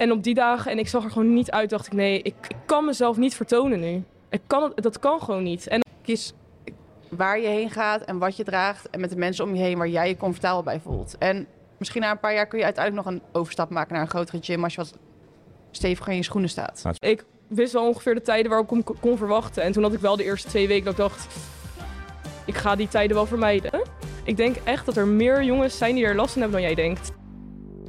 En op die dagen, en ik zag er gewoon niet uit, dacht ik, nee, ik, ik kan mezelf niet vertonen nu. Ik kan dat kan gewoon niet. En Kies waar je heen gaat en wat je draagt. En met de mensen om je heen waar jij je comfortabel bij voelt. En misschien na een paar jaar kun je uiteindelijk nog een overstap maken naar een grotere gym. Als je wat steviger in je schoenen staat. ik wist wel ongeveer de tijden waarop ik hem kon verwachten. En toen had ik wel de eerste twee weken dat ik dacht, ik ga die tijden wel vermijden. Ik denk echt dat er meer jongens zijn die er last van hebben dan jij denkt.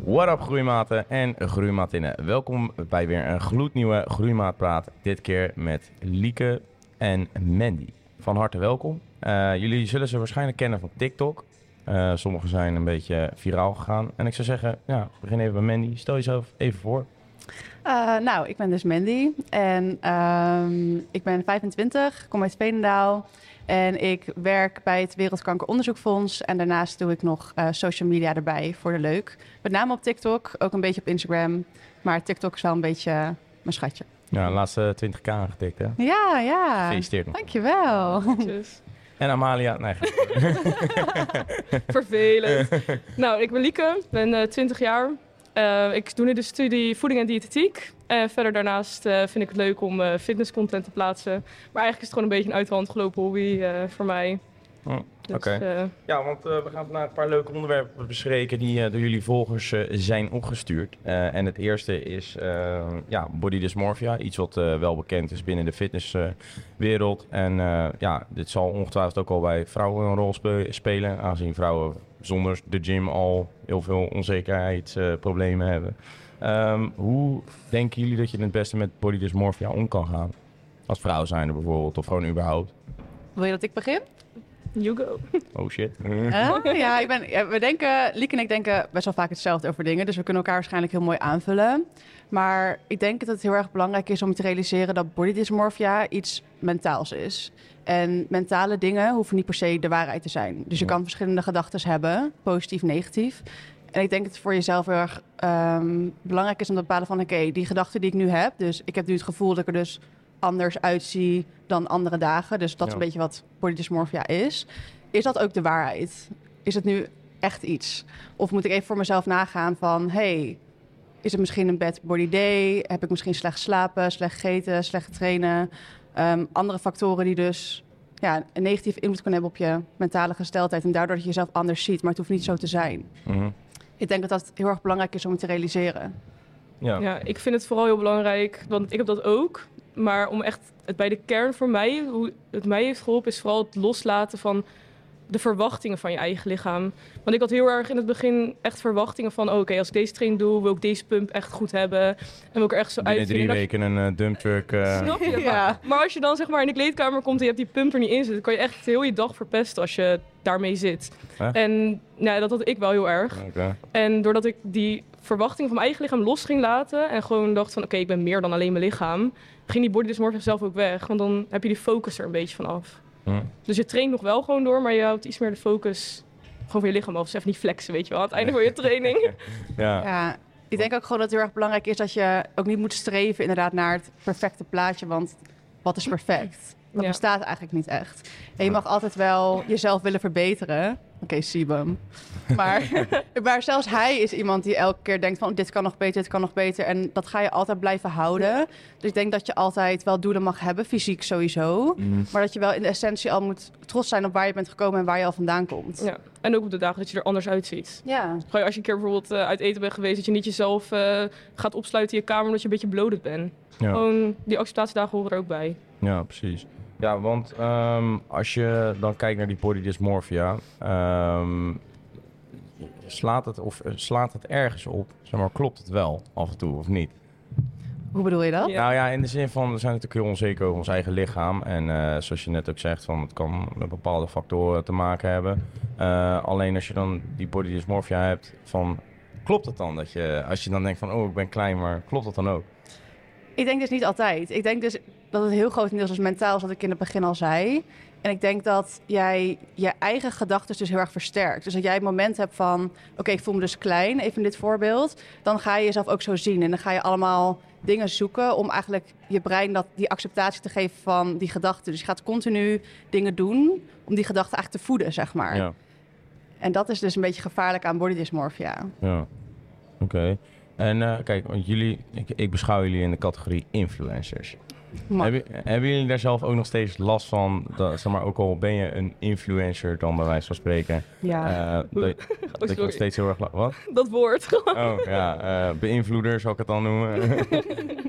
What up groeimaten en groeimatinnen. Welkom bij weer een gloednieuwe Groeimaatpraat. Dit keer met Lieke en Mandy. Van harte welkom. Eh, jullie zullen ze waarschijnlijk kennen van TikTok. Uh, sommigen zijn een beetje viraal gegaan. En ik zou zeggen, ja, begin even bij Mandy. Stel jezelf even voor. Uh, nou, ik ben dus Mandy en um, ik ben 25, kom uit Veenendaal. En ik werk bij het Wereldkankeronderzoekfonds. En daarnaast doe ik nog uh, social media erbij voor de leuk. Met name op TikTok, ook een beetje op Instagram. Maar TikTok is wel een beetje mijn schatje. Ja, de laatste 20k aangetikt, hè? Ja, ja. Gefeliciteerd nog. Dankjewel. En Amalia, nee. Vervelend. nou, ik ben Lieke, ben uh, 20 jaar. Uh, ik doe nu de studie voeding en diëtetiek. En verder daarnaast uh, vind ik het leuk om uh, fitnesscontent te plaatsen. Maar eigenlijk is het gewoon een beetje een uit de hand gelopen hobby voor mij. Oh, dus, Oké. Okay. ja, want we gaan vandaag een paar leuke onderwerpen bespreken die door jullie volgers zijn opgestuurd. en het eerste is ja, body dysmorphia. Iets wat wel bekend is binnen de fitnesswereld. en ja, dit zal ongetwijfeld ook al bij vrouwen een rol spe spelen. Aangezien vrouwen zonder de gym al heel veel onzekerheidsproblemen uh, hebben. Um, hoe denken jullie dat je het beste met body dysmorphia om kan gaan? Als vrouw zijn er bijvoorbeeld, of gewoon überhaupt? Wil je dat ik begin? You go. Oh shit. Uh, ja, ik ben, ja, we denken, Liek en ik denken best wel vaak hetzelfde over dingen. Dus we kunnen elkaar waarschijnlijk heel mooi aanvullen. Maar ik denk dat het heel erg belangrijk is om te realiseren dat body dysmorphia iets mentaals is. En mentale dingen hoeven niet per se de waarheid te zijn. Dus je kan verschillende gedachten hebben, positief, negatief. En ik denk dat het voor jezelf heel erg um, belangrijk is om te bepalen van... oké, okay, die gedachten die ik nu heb... dus ik heb nu het gevoel dat ik er dus anders uitzie dan andere dagen. Dus dat is Ja. een beetje wat body dysmorphia is. Is dat ook de waarheid? Is het nu echt iets? Of moet ik even voor mezelf nagaan van... hey, is het misschien een bad body day? Heb ik misschien slecht slapen, slecht gegeten, slecht getrainen? Um, andere factoren die dus ja, een negatieve invloed kunnen hebben op je mentale gesteldheid. En daardoor dat je jezelf anders ziet. Maar het hoeft niet zo te zijn. Mhm. Ik denk dat dat heel erg belangrijk is om te realiseren. Ja. Ja, ik vind het vooral heel belangrijk, want ik heb dat ook. Maar om echt het bij de kern voor mij, hoe het mij heeft geholpen, is vooral het loslaten van de verwachtingen van je eigen lichaam. Want ik had heel erg in het begin echt verwachtingen van... oké, als ik deze training doe, wil ik deze pump echt goed hebben. En wil ik er echt zo Binnen uitzien. drie weken een eh, dump truck. eh, Snap je? Ja. Maar, als je dan zeg maar in de kleedkamer komt en je hebt die pump er niet in zitten... dan kan je echt heel je dag verpesten als je daarmee zit. Echt? En nou, dat had ik wel heel erg. En doordat ik die verwachtingen van mijn eigen lichaam los ging laten... en gewoon dacht van oké, ik ben meer dan alleen mijn lichaam... ging die body dysmorphia zelf ook weg. Want dan heb je die focus er een beetje van af. Hm. Dus je traint nog wel gewoon door, maar je houdt iets meer de focus... gewoon van je lichaam af. Dus even niet flexen, weet je wel, aan het einde van je training. Ja. Ja, ik denk ook gewoon dat het heel erg belangrijk is dat je ook niet moet streven inderdaad naar het perfecte plaatje. Want wat is perfect? Dat Ja. bestaat eigenlijk niet echt. En je mag altijd wel jezelf willen verbeteren. Oké, Sibum. Maar, maar zelfs hij is iemand die elke keer denkt van dit kan nog beter, dit kan nog beter. En dat ga je altijd blijven houden. Dus ik denk dat je altijd wel doelen mag hebben, fysiek sowieso. Mhm. Maar dat je wel in de essentie al moet trots zijn op waar je bent gekomen en waar je al vandaan komt. Ja. En ook op de dagen dat je er anders uitziet. Ja. Gewoon als je een keer bijvoorbeeld eh, uit eten bent geweest... dat je niet jezelf eh, gaat opsluiten in je kamer omdat je een beetje bloated bent. Ja. Gewoon, die acceptatiedagen horen er ook bij. Ja, precies. Ja, want ehm, als je dan kijkt naar die body dysmorphia, ehm, slaat, het, of, eh, slaat het ergens op? Zeg maar, klopt het wel af en toe of niet? Hoe bedoel je dat? Ja. Nou ja, in de zin van, we zijn natuurlijk heel onzeker over ons eigen lichaam. En eh, zoals je net ook zegt, van, het kan met bepaalde factoren te maken hebben. Eh, alleen als je dan die body dysmorphia hebt, van, klopt het dan? Dat je, als je dan denkt van, oh, ik ben klein, maar klopt dat dan ook? Ik denk dus niet altijd. Ik denk dus dat het heel grotendeels is mentaal, zoals ik in het begin al zei. En ik denk dat jij je eigen gedachten dus heel erg versterkt. Dus dat jij het moment hebt van, oké, ik voel me dus klein, even in dit voorbeeld. Dan ga je jezelf ook zo zien. En dan ga je allemaal dingen zoeken om eigenlijk je brein dat, die acceptatie te geven van die gedachten. Dus je gaat continu dingen doen om die gedachten eigenlijk te voeden, zeg maar. Ja. En dat is dus een beetje gevaarlijk aan body dysmorphia. Ja, oké. En kijk, want jullie, ik, ik, beschouw jullie in de categorie influencers. Hebben, hebben, jullie daar zelf ook nog steeds last van? Dat, zeg maar, ook al ben je een influencer dan bij wijze van spreken. Ja. Uh, dat, oh, dat je nog steeds heel erg... Wat? Dat woord. oh ja, uh, beïnvloeder zal ik het dan noemen.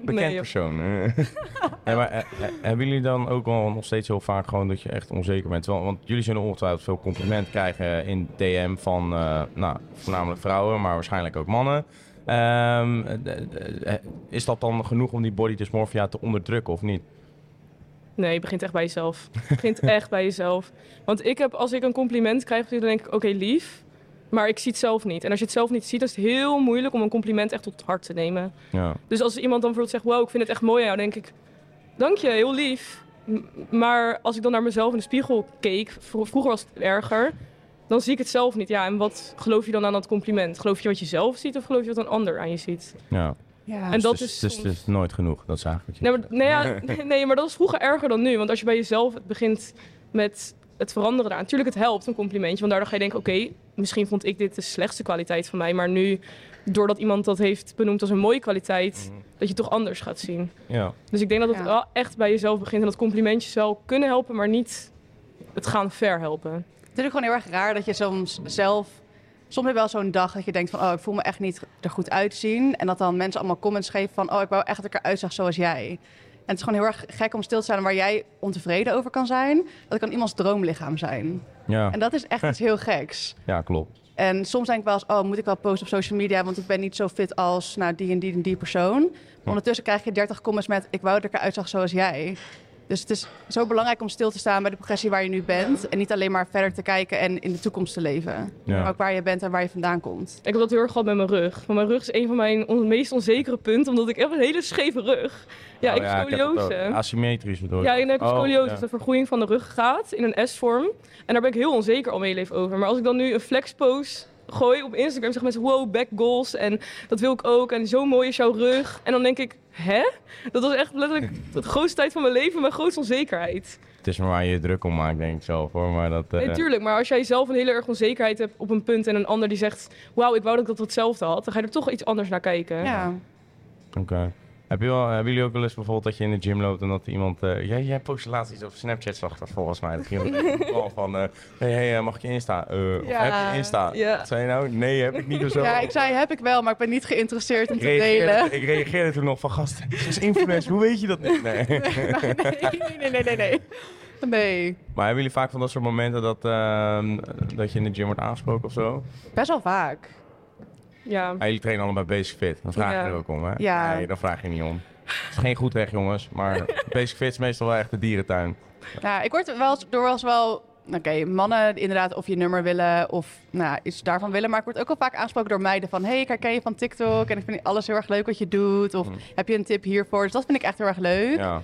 Bekend nee, persoon. maar uh, hebben jullie dan ook al nog steeds heel vaak gewoon dat je echt onzeker bent? Want jullie zullen ongetwijfeld veel compliment krijgen in DM van nou, voornamelijk vrouwen, maar waarschijnlijk ook mannen. Um, is dat dan genoeg om die body dysmorphia te onderdrukken of niet? Nee, je begint echt bij jezelf. Je begint echt bij jezelf. Want ik heb, als ik een compliment krijg, dan denk ik, oké, lief. Maar ik zie het zelf niet. En als je het zelf niet ziet, dan is het heel moeilijk om een compliment echt tot het hart te nemen. Ja. Dus als iemand dan bijvoorbeeld zegt, wow, ik vind het echt mooi dan denk ik, dank je, heel lief. Maar als ik dan naar mezelf in de spiegel keek, vroeger was het erger dan zie ik het zelf niet. Ja, en wat geloof je dan aan dat compliment? Geloof je wat je zelf ziet of geloof je wat een ander aan je ziet? Ja. Ja. En dat is, dus, dus, dus nooit genoeg, dat is eigenlijk. Nee maar, nee, ja, nee, maar dat is vroeger erger dan nu. Want als je bij jezelf begint met het veranderen daar. Natuurlijk, het helpt een complimentje. Want daardoor ga je denken: oké, misschien vond ik dit de slechtste kwaliteit van mij. Maar nu, doordat iemand dat heeft benoemd als een mooie kwaliteit, mhm. dat je toch anders gaat zien. Ja. Dus ik denk dat het wel echt bij jezelf begint. En dat complimentjes wel kunnen helpen, maar niet het gaan ver helpen. Het is ook gewoon heel erg raar dat je soms zelf... Soms heb je wel zo'n dag dat je denkt van... oh, ik voel me echt niet er goed uitzien. En dat dan mensen allemaal comments geven van... oh, ik wou echt dat ik eruit zag zoals jij. En het is gewoon heel erg gek om stil te staan waar jij ontevreden over kan zijn. Dat kan iemands droomlichaam zijn. Ja. En dat is echt iets heel geks. Ja, klopt. En soms denk ik wel eens, oh, moet ik wel posten op social media, want ik ben niet zo fit als nou, die en die en die persoon. Ondertussen krijg je 30 comments met, ik wou dat ik eruit zag zoals jij. Dus het is zo belangrijk om stil te staan bij de progressie waar je nu bent. En niet alleen maar verder te kijken en in de toekomst te leven. Maar ook waar je bent en waar je vandaan komt. Ik heb dat heel erg gehad met mijn rug. Want mijn rug is een van mijn meest onzekere punten, omdat ik heb een hele scheve rug. Ja, oh, ik heb scoliose. Asymmetrisch bedoel Ja, ik heb oh, scoliose. de vergroeiing van de rug gaat in een S-vorm. En daar ben ik heel onzeker al mijn leven over. Maar als ik dan nu een flex pose gooi op Instagram, zeggen mensen wow, back goals en dat wil ik ook en zo mooi is jouw rug. En dan denk ik, hè? Dat was echt letterlijk de grootste tijd van mijn leven, mijn grootste onzekerheid. Het is maar waar je je druk om maakt, denk ik zelf hoor. Maar dat, uh... tuurlijk. Maar als jij zelf een hele erg onzekerheid hebt op een punt en een ander die zegt, wauw, ik wou dat ik dat hetzelfde had, dan ga je er toch iets anders naar kijken. Ja. Oké. Heb je wel, hebben jullie ook wel eens bijvoorbeeld dat je in de gym loopt en dat iemand... Uh, jij, jij postte laatst iets op Snapchat, zag dat volgens mij. Dat ging wel van, uh, hey, hey, mag ik je Insta? Uh, ja, heb je Insta? Ja. Wat zei je nou? Nee, heb ik niet of zo. Ja, ik zei heb ik wel, maar ik ben niet geïnteresseerd om te delen. Ik reageerde toen nog van, gast, is influencer, hoe weet je dat niet? Nee. nee, nee, nee, nee, nee. Nee. Maar hebben jullie vaak van dat soort momenten dat, uh, dat je in de gym wordt aangesproken of zo? Best wel vaak. Ja. Ah, jullie trainen allemaal Basic Fit. Dan vraag je er ook om, hè? Ja. Nee, dan vraag je niet om. Het is geen goed weg, jongens. Maar Basic Fit is meestal wel echt de dierentuin. Ja, ik word wel door als wel... Oké, mannen inderdaad of je nummer willen of nou, iets daarvan willen. Maar ik word ook wel vaak aangesproken door meiden van... hey, ik herken je van TikTok en ik vind alles heel erg leuk wat je doet. Of mm. heb je een tip hiervoor? Dus dat vind ik echt heel erg leuk. Ja.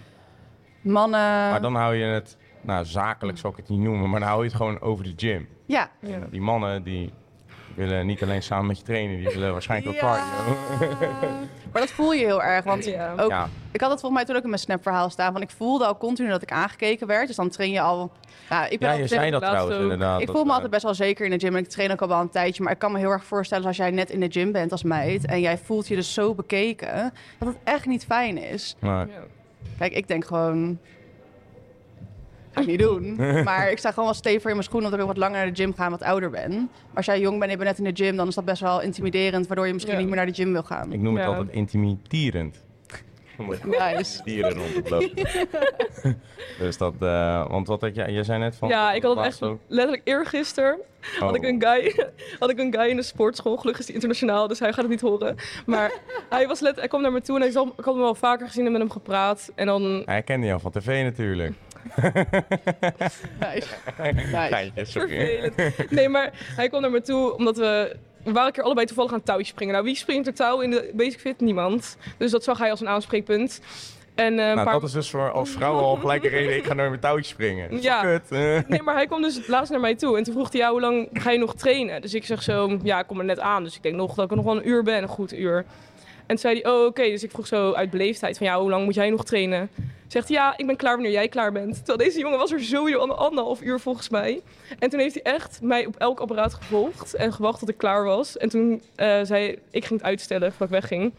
Mannen... Maar dan hou je het... Nou, zakelijk zou ik het niet noemen, maar dan hou je het gewoon over de gym. Ja. ja. Die mannen die willen niet alleen samen met je trainen, die willen waarschijnlijk ook cardio. maar dat voel je heel erg, want ook, ik had het volgens mij toen ook in mijn Snap-verhaal staan, van ik voelde al continu dat ik aangekeken werd, dus dan train je al... Ja, ik ben ja je zei dat trouwens ook. inderdaad. Ik voel me altijd best wel zeker in de gym en ik train ook al wel een tijdje, maar ik kan me heel erg voorstellen als jij net in de gym bent als meid en jij voelt je dus zo bekeken, dat het echt niet fijn is. Kijk, ik denk gewoon, ga ik niet doen. maar ik sta gewoon wel stevig in mijn schoenen omdat ik wat langer naar de gym ga en wat ouder ben. Maar als jij jong bent en je bent net in de gym, dan is dat best wel intimiderend, waardoor je misschien niet meer naar de gym wil gaan. Ik noem het altijd intimiderend. Nice. Dieren rond het lopen. dus dat, uh, want wat had jij, jij zei net van... Ja, ik had het echt ook. letterlijk eergisteren oh. had, ik een guy, had ik een guy in de sportschool. Gelukkig is hij internationaal, dus hij gaat het niet horen. Maar hij, was let, hij kwam naar me toe en hij zal, ik had hem wel vaker gezien en met hem gepraat. En dan... Hij kende jou van tv natuurlijk. nice. nice. Nee, maar hij kwam naar me toe omdat we... We waren een keer allebei toevallig aan touwtje springen. Nou, wie springt er touw in de Basic Fit? Niemand. Dus dat zag hij als een aanspreekpunt. En, uh, nou, paar... dat is dus voor als vrouw al gelijk een reden, ik ga naar mijn touwtje springen. ja. Kut. nee, maar hij kwam dus laatst naar mij toe en toen vroeg hij, ja, hoe lang ga je nog trainen? Dus ik zeg zo, ja, ik kom er net aan, dus ik denk nog dat ik er nog wel een uur ben, een goed uur. toen zei hij, oh oké. Dus ik vroeg zo uit beleefdheid van, ja, hoe lang moet jij nog trainen? Zegt hij, ja, ik ben klaar wanneer jij klaar bent. Terwijl deze jongen was er sowieso al anderhalf uur volgens mij. En toen heeft hij echt mij op elk apparaat gevolgd en gewacht tot ik klaar was. En toen uh, zei ik ging het uitstellen voordat ik wegging.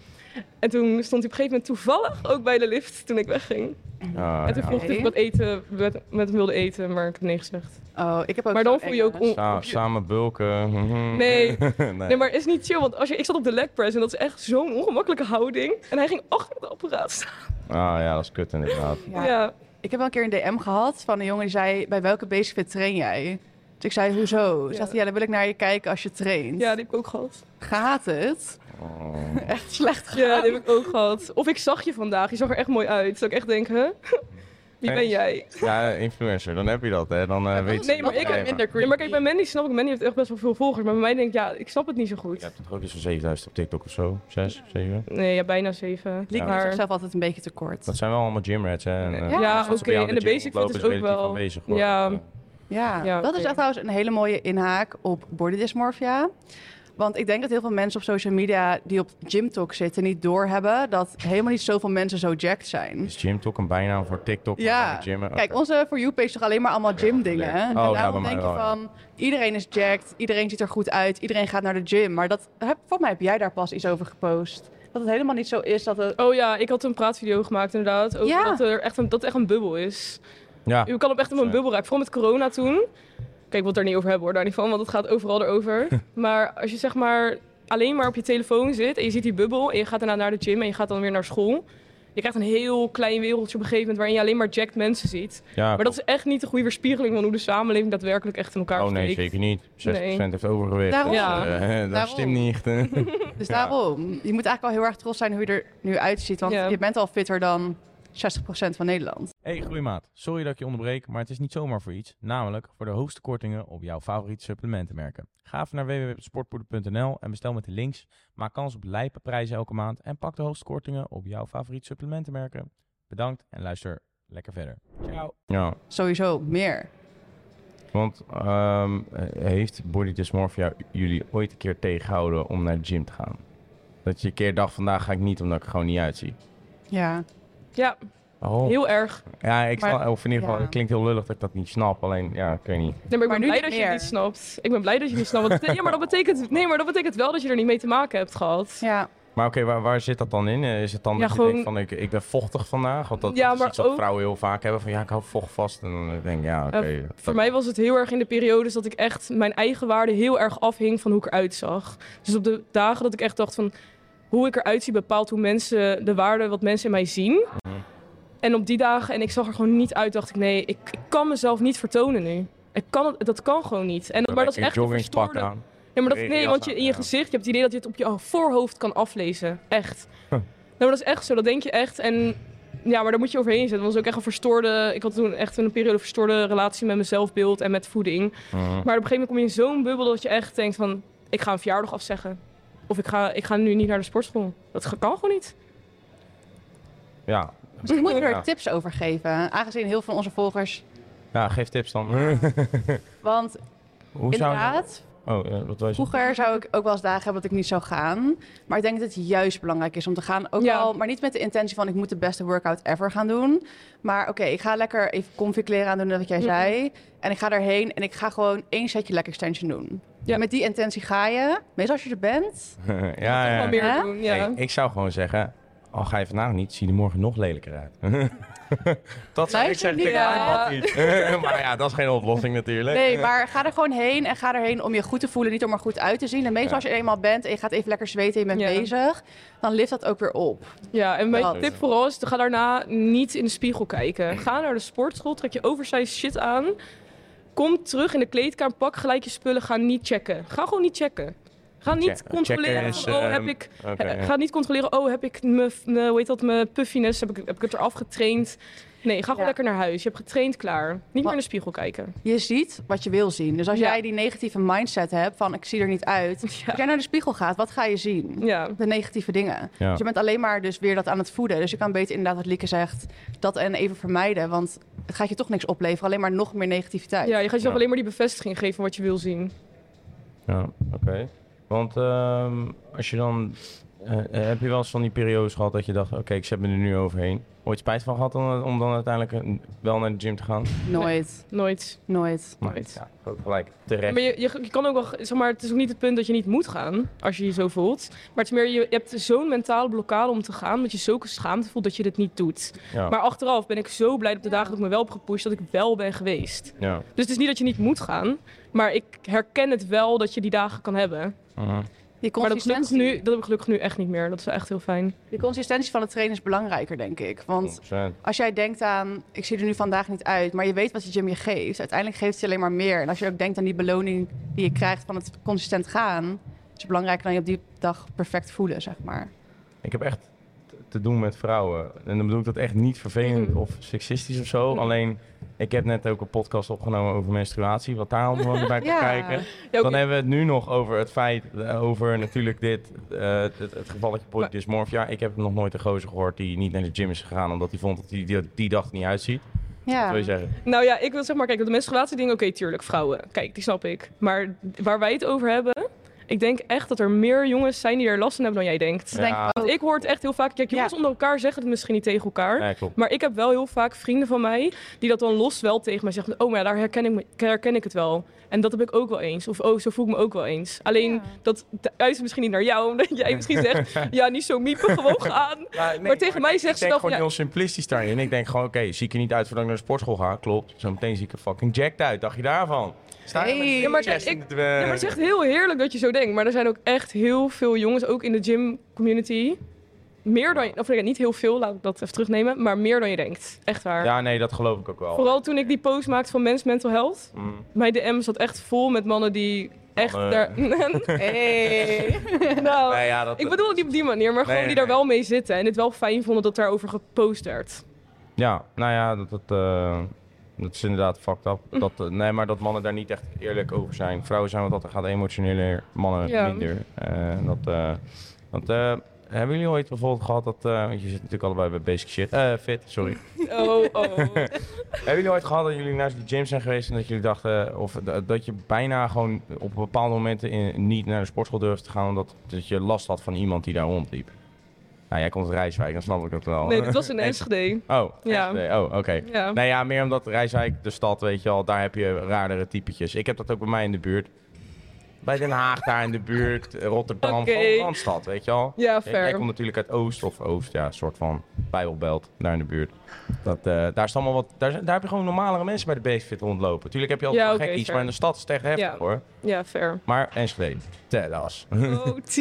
En toen stond hij op een gegeven moment toevallig ook bij de lift toen ik wegging. Ah, en toen vroeg ik wat eten met, met hem wilde eten, maar ik heb nee gezegd. Oh, ik heb ook maar dan voel je ook... On... samen bulken. Nee. nee. nee. maar is niet chill. Want als je, ik zat op de leg press en dat is echt zo'n ongemakkelijke houding. En hij ging achter het apparaat staan. Ah ja, dat is kut inderdaad. Ja. ja. Ik heb wel een keer een DM gehad van een jongen die zei... Bij welke basefit train jij? Dus ik zei, hoezo? Ja. Zegt hij, ja, dan wil ik naar je kijken als je traint. Ja, die heb ik ook gehad. Gaat het? Oh. Echt slecht Ja, die heb ik ook gehad. Of ik zag je vandaag, je zag er echt mooi uit. Zou ik echt denken, huh? Wie ben jij? Ja, influencer, dan heb je dat, hè. Dan uh, weet Nee, maar ik heb minder creepy. maar kijk, bij Mandy snap ik, Mandy heeft echt best wel veel volgers. Maar bij mij denk ik, ja, ik snap het niet zo goed. Je hebt toch ook van 7000 op TikTok of zo? 6, 7? Nee, ja, bijna 7. Liek ja. zichzelf altijd een beetje tekort. Dat zijn wel allemaal gymrats, hè. En, uh, ja, ja oké. En de basic fit is ook wel... Bezig, ja. Ja, ja, dat is echt trouwens een hele mooie inhaak op body dysmorphia. Want ik denk dat heel veel mensen op social media die op Gymtalk zitten niet doorhebben dat helemaal niet zoveel mensen zo jacked zijn. Is Gymtalk een bijnaam voor TikTok? Ja. Kijk, onze For You page is toch alleen maar allemaal gym dingen. Ja. Oh, en daarom denk je van, iedereen is jacked, iedereen ziet er goed uit, iedereen gaat naar de gym. Maar dat, volgens mij heb jij daar pas iets over gepost. Dat het helemaal niet zo is dat het... Oh ja, ik had een praatvideo gemaakt inderdaad. Over ja. dat, er echt een, dat echt een bubbel is. Ja. Je kan op echt op een bubbel raken. Vooral met corona toen. Kijk, ik wil het er niet over hebben hoor, daar niet van, want het gaat overal erover. maar als je zeg maar alleen maar op je telefoon zit en je ziet die bubbel en je gaat daarna naar de gym en je gaat dan weer naar school. Je krijgt een heel klein wereldje op een gegeven moment waarin je alleen maar jacked mensen ziet. Ja, maar dat is echt niet de goede weerspiegeling van hoe de samenleving daadwerkelijk echt in elkaar zit. Oh nee, zeker niet. 60% nee. heeft overgewicht. Daarom. Dus, ja. Uh, dat stem niet. dus daarom. Je moet eigenlijk wel heel erg trots zijn hoe je er nu uitziet. Want je bent al fitter dan 60% van Nederland. Hey, groeimaat. Sorry dat ik je onderbreek, maar het is niet zomaar voor iets. Namelijk voor de hoogste kortingen op jouw favoriete supplementenmerken. Ga even naar www.sportpoeder.nl en bestel met de links. Maak kans op lijpe prijzen elke maand en pak de hoogste kortingen op jouw favoriete supplementenmerken. Bedankt en luister lekker verder. Ciao. Ja. Sowieso meer. Want um, heeft body dysmorphia jullie ooit een keer tegengehouden om naar de gym te gaan? Dat je een keer dacht, vandaag ga ik niet omdat ik er gewoon niet uitzie. Ja. Ja, oh. heel erg. Ja, ik snap, of in ieder geval, het klinkt heel lullig dat ik dat niet snap. Alleen, ja, ik weet niet. Nee, maar ik ben blij dat je het niet snapt. Ik ben blij dat je het niet snapt. ja, maar dat betekent, nee, maar dat betekent wel dat je er niet mee te maken hebt gehad. Ja. Maar oké, waar, waar zit dat dan in? Is het dan ja, dat gewoon... je denkt van, ik, ik ben vochtig vandaag? Want dat, ja, is iets wat vrouwen heel vaak hebben van, ja, ik hou vocht vast. En dan denk ik, ja, oké. voor mij was het heel erg in de periodes dat ik echt mijn eigen waarde heel erg afhing van hoe ik eruit zag. Dus op de dagen dat ik echt dacht van, hoe ik eruit zie bepaalt hoe mensen, de waarde wat mensen in mij zien. Mhm. En op die dagen, en ik zag er gewoon niet uit, dacht ik, nee, ik, ik kan mezelf niet vertonen nu. Ik kan dat kan gewoon niet. En, maar dat is echt een verstoorde... Aan. Ja, maar dat, nee, want je, in je gezicht, je hebt het idee dat je het op je voorhoofd kan aflezen. Echt. Nou, maar dat is echt zo, dat denk je echt. En ja, maar daar moet je overheen zetten. Dat was ook echt een verstoorde... Ik had toen echt een periode verstoorde relatie met mijn zelfbeeld en met voeding. Mhm. Maar op een gegeven moment kom je in zo'n bubbel dat je echt denkt van... Ik ga een verjaardag afzeggen. Of ik ga, ik ga nu niet naar de sportschool. Dat kan gewoon niet. Ja, Misschien moet je er tips over geven, aangezien heel veel van onze volgers... Ja, geef tips dan. Want Hoe inderdaad, Oh, wat Vroeger zou ik ook wel eens dagen hebben dat ik niet zou gaan. Maar ik denk dat het juist belangrijk is om te gaan. Ook ja. maar niet met de intentie van ik moet de beste workout ever gaan doen. Maar oké, ik ga lekker even comfy kleren aan doen, wat jij zei. En ik ga erheen en ik ga gewoon één setje leg extension doen. Ja. met die intentie ga je. Meestal als je er bent. ja, ja. Meer doen, ja. ik zou gewoon zeggen, al ga je vandaag niet, zie je er morgen nog lelijker uit. dat zou ik zeggen tegen ja. maar ja, dat is geen oplossing natuurlijk. Nee, maar ga er gewoon heen en ga erheen om je goed te voelen, niet om er goed uit te zien. En meestal als je eenmaal bent en je gaat even lekker zweten en je bent bezig, dan lift dat ook weer op. Ja, en mijn tip vooral is, ga daarna niet in de spiegel kijken. Ga naar de sportschool, trek je oversized shit aan. Kom terug in de kleedkamer, pak gelijk je spullen, ga niet checken. Ga gewoon niet checken. Ga niet controleren. oh, heb ehm, ik, ga niet controleren. Oh, heb ik mijn, hoe heet dat, mijn puffiness, heb ik, heb ik het eraf getraind? Nee, ga gewoon lekker naar huis. Je hebt getraind klaar. Niet meer in de spiegel kijken. Je ziet wat je wil zien. Dus als jij die negatieve mindset hebt van ik zie er niet uit. Als jij naar de spiegel gaat, wat ga je zien? De negatieve dingen. Dus je bent alleen maar dus weer dat aan het voeden. Dus je kan beter inderdaad wat Lieke zegt, dat en even vermijden. Want het gaat je toch niks opleveren. Alleen maar nog meer negativiteit. Ja, je gaat jezelf alleen maar die bevestiging geven van wat je wil zien. Ja, oké. Want ehm, als je dan Uh, heb je wel eens van die periodes gehad dat je dacht, oké, ik zet me er nu overheen? Ooit spijt van gehad om, om dan uiteindelijk wel naar de gym te gaan? Nooit. Nooit. Nooit. Nooit. Ja, groot gelijk. Terecht. Maar je, je, je, kan ook wel, zeg maar, het is ook niet het punt dat je niet moet gaan, als je je zo voelt. Maar het is meer, je, je hebt zo'n mentale blokkade om te gaan, dat je zulke schaamte voelt dat je dit niet doet. Ja. Maar achteraf ben ik zo blij op de dagen dat ik me wel heb gepusht, dat ik wel ben geweest. Ja. Dus het is niet dat je niet moet gaan, maar ik herken het wel dat je die dagen kan hebben. Die consistentie... Maar dat, nu, dat heb ik gelukkig nu echt niet meer. Dat is echt heel fijn. Die consistentie van het trainen is belangrijker, denk ik. Want als jij denkt aan, ik zie er nu vandaag niet uit, maar je weet wat je gym je geeft. Uiteindelijk geeft het je alleen maar meer. En als je ook denkt aan die beloning die je krijgt van het consistent gaan, is het belangrijker dan je op die dag perfect voelen, zeg maar. Ik heb echt te doen met vrouwen. En dan bedoel ik dat echt niet vervelend mm. of seksistisch of zo. Mm. Alleen, ik heb net ook een podcast opgenomen over menstruatie, wat daar allemaal bij te kijken. Dan hebben we het nu nog over het feit, eh, over natuurlijk dit, uh, het, het gevalletje polydysmorphia. Ik heb nog nooit een gozer gehoord die niet naar de gym is gegaan, omdat hij vond dat hij die, die dag niet uitziet. Ja. Wat wil je zeggen? Nou ja, ik wil zeg maar, kijk, de menstruatie ding, oké, tuurlijk, vrouwen. Kijk, die snap ik. Maar waar wij het over hebben, ik denk echt dat er meer jongens zijn die er last van hebben dan jij denkt. Ja. Want ik hoor het echt heel vaak. Kijk, jongens onder elkaar zeggen het misschien niet tegen elkaar. maar ik heb wel heel vaak vrienden van mij die dat dan los wel tegen mij zeggen. Oh, maar daar herken ik, me, herken ik het wel. En dat heb ik ook wel eens. Of oh, zo voel ik me ook wel eens. Alleen dat uit misschien niet naar jou, omdat jij misschien zegt: ja, niet zo miepen, gewoon gaan. maar tegen mij zegt ze wel. Ik gewoon heel simplistisch daarin. Ik denk gewoon: oké, zie ik er niet uit voordat ik naar de sportschool ga? Klopt. Zometeen zie ik er fucking jacked uit. Dacht je daarvan? Hey. Ja, maar, ik, ja, maar het is echt heel heerlijk dat je zo denkt. Maar er zijn ook echt heel veel jongens, ook in de gym community. Meer dan, of niet heel veel, laat ik dat even terugnemen, maar meer dan je denkt. Echt waar. Ja, nee, dat geloof ik ook wel. Vooral toen ik die post maakte van Men's Mental Health. Mm. Mijn DM zat echt vol met mannen die echt daar... hey. nou, nee, ja, dat, ik bedoel het niet op die manier, maar gewoon die daar wel mee zitten. En het wel fijn vonden dat daarover gepost werd. Ja, nou ja, dat... dat uh... Dat is inderdaad fucked up. Mm. Dat, eh, nee, maar dat mannen daar niet echt eerlijk over zijn. Vrouwen zijn wat dat gaat emotioneler, mannen minder. Uh, dat, uh, want hebben jullie ooit bijvoorbeeld gehad dat... want je zit natuurlijk allebei bij basic shit. fit, sorry. Oh, oh. hebben jullie ooit gehad dat jullie naar de gym zijn geweest... en dat jullie dachten... of dat je bijna gewoon op bepaalde momenten in, niet naar de sportschool durfde te gaan... omdat dat je last had van iemand die daar rondliep? Nou, jij komt uit Rijswijk, dan snap ik dat wel. Nee, dat was in Enschede. Oh, ja. Oh, oké. Okay. Ja. Nee, ja, meer omdat Rijswijk, de stad, weet je al, daar heb je raardere typetjes. Ik heb dat ook bij mij in de buurt. Bij Den Haag, daar in de buurt, Rotterdam, okay. Randstad, weet je al. Ja, fair. Jij komt natuurlijk uit Oost, of Oost, ja, een soort van Bijbelbelt, daar in de buurt. Dat, uh, daar, is allemaal wat, daar, daar heb je gewoon normalere mensen bij de Beestfit rondlopen. Tuurlijk heb je altijd ja, okay, gekkies, maar in de stad is het echt heftig, ja. hoor. Ja, fair. Maar Enschede, Tedas. Oh, T.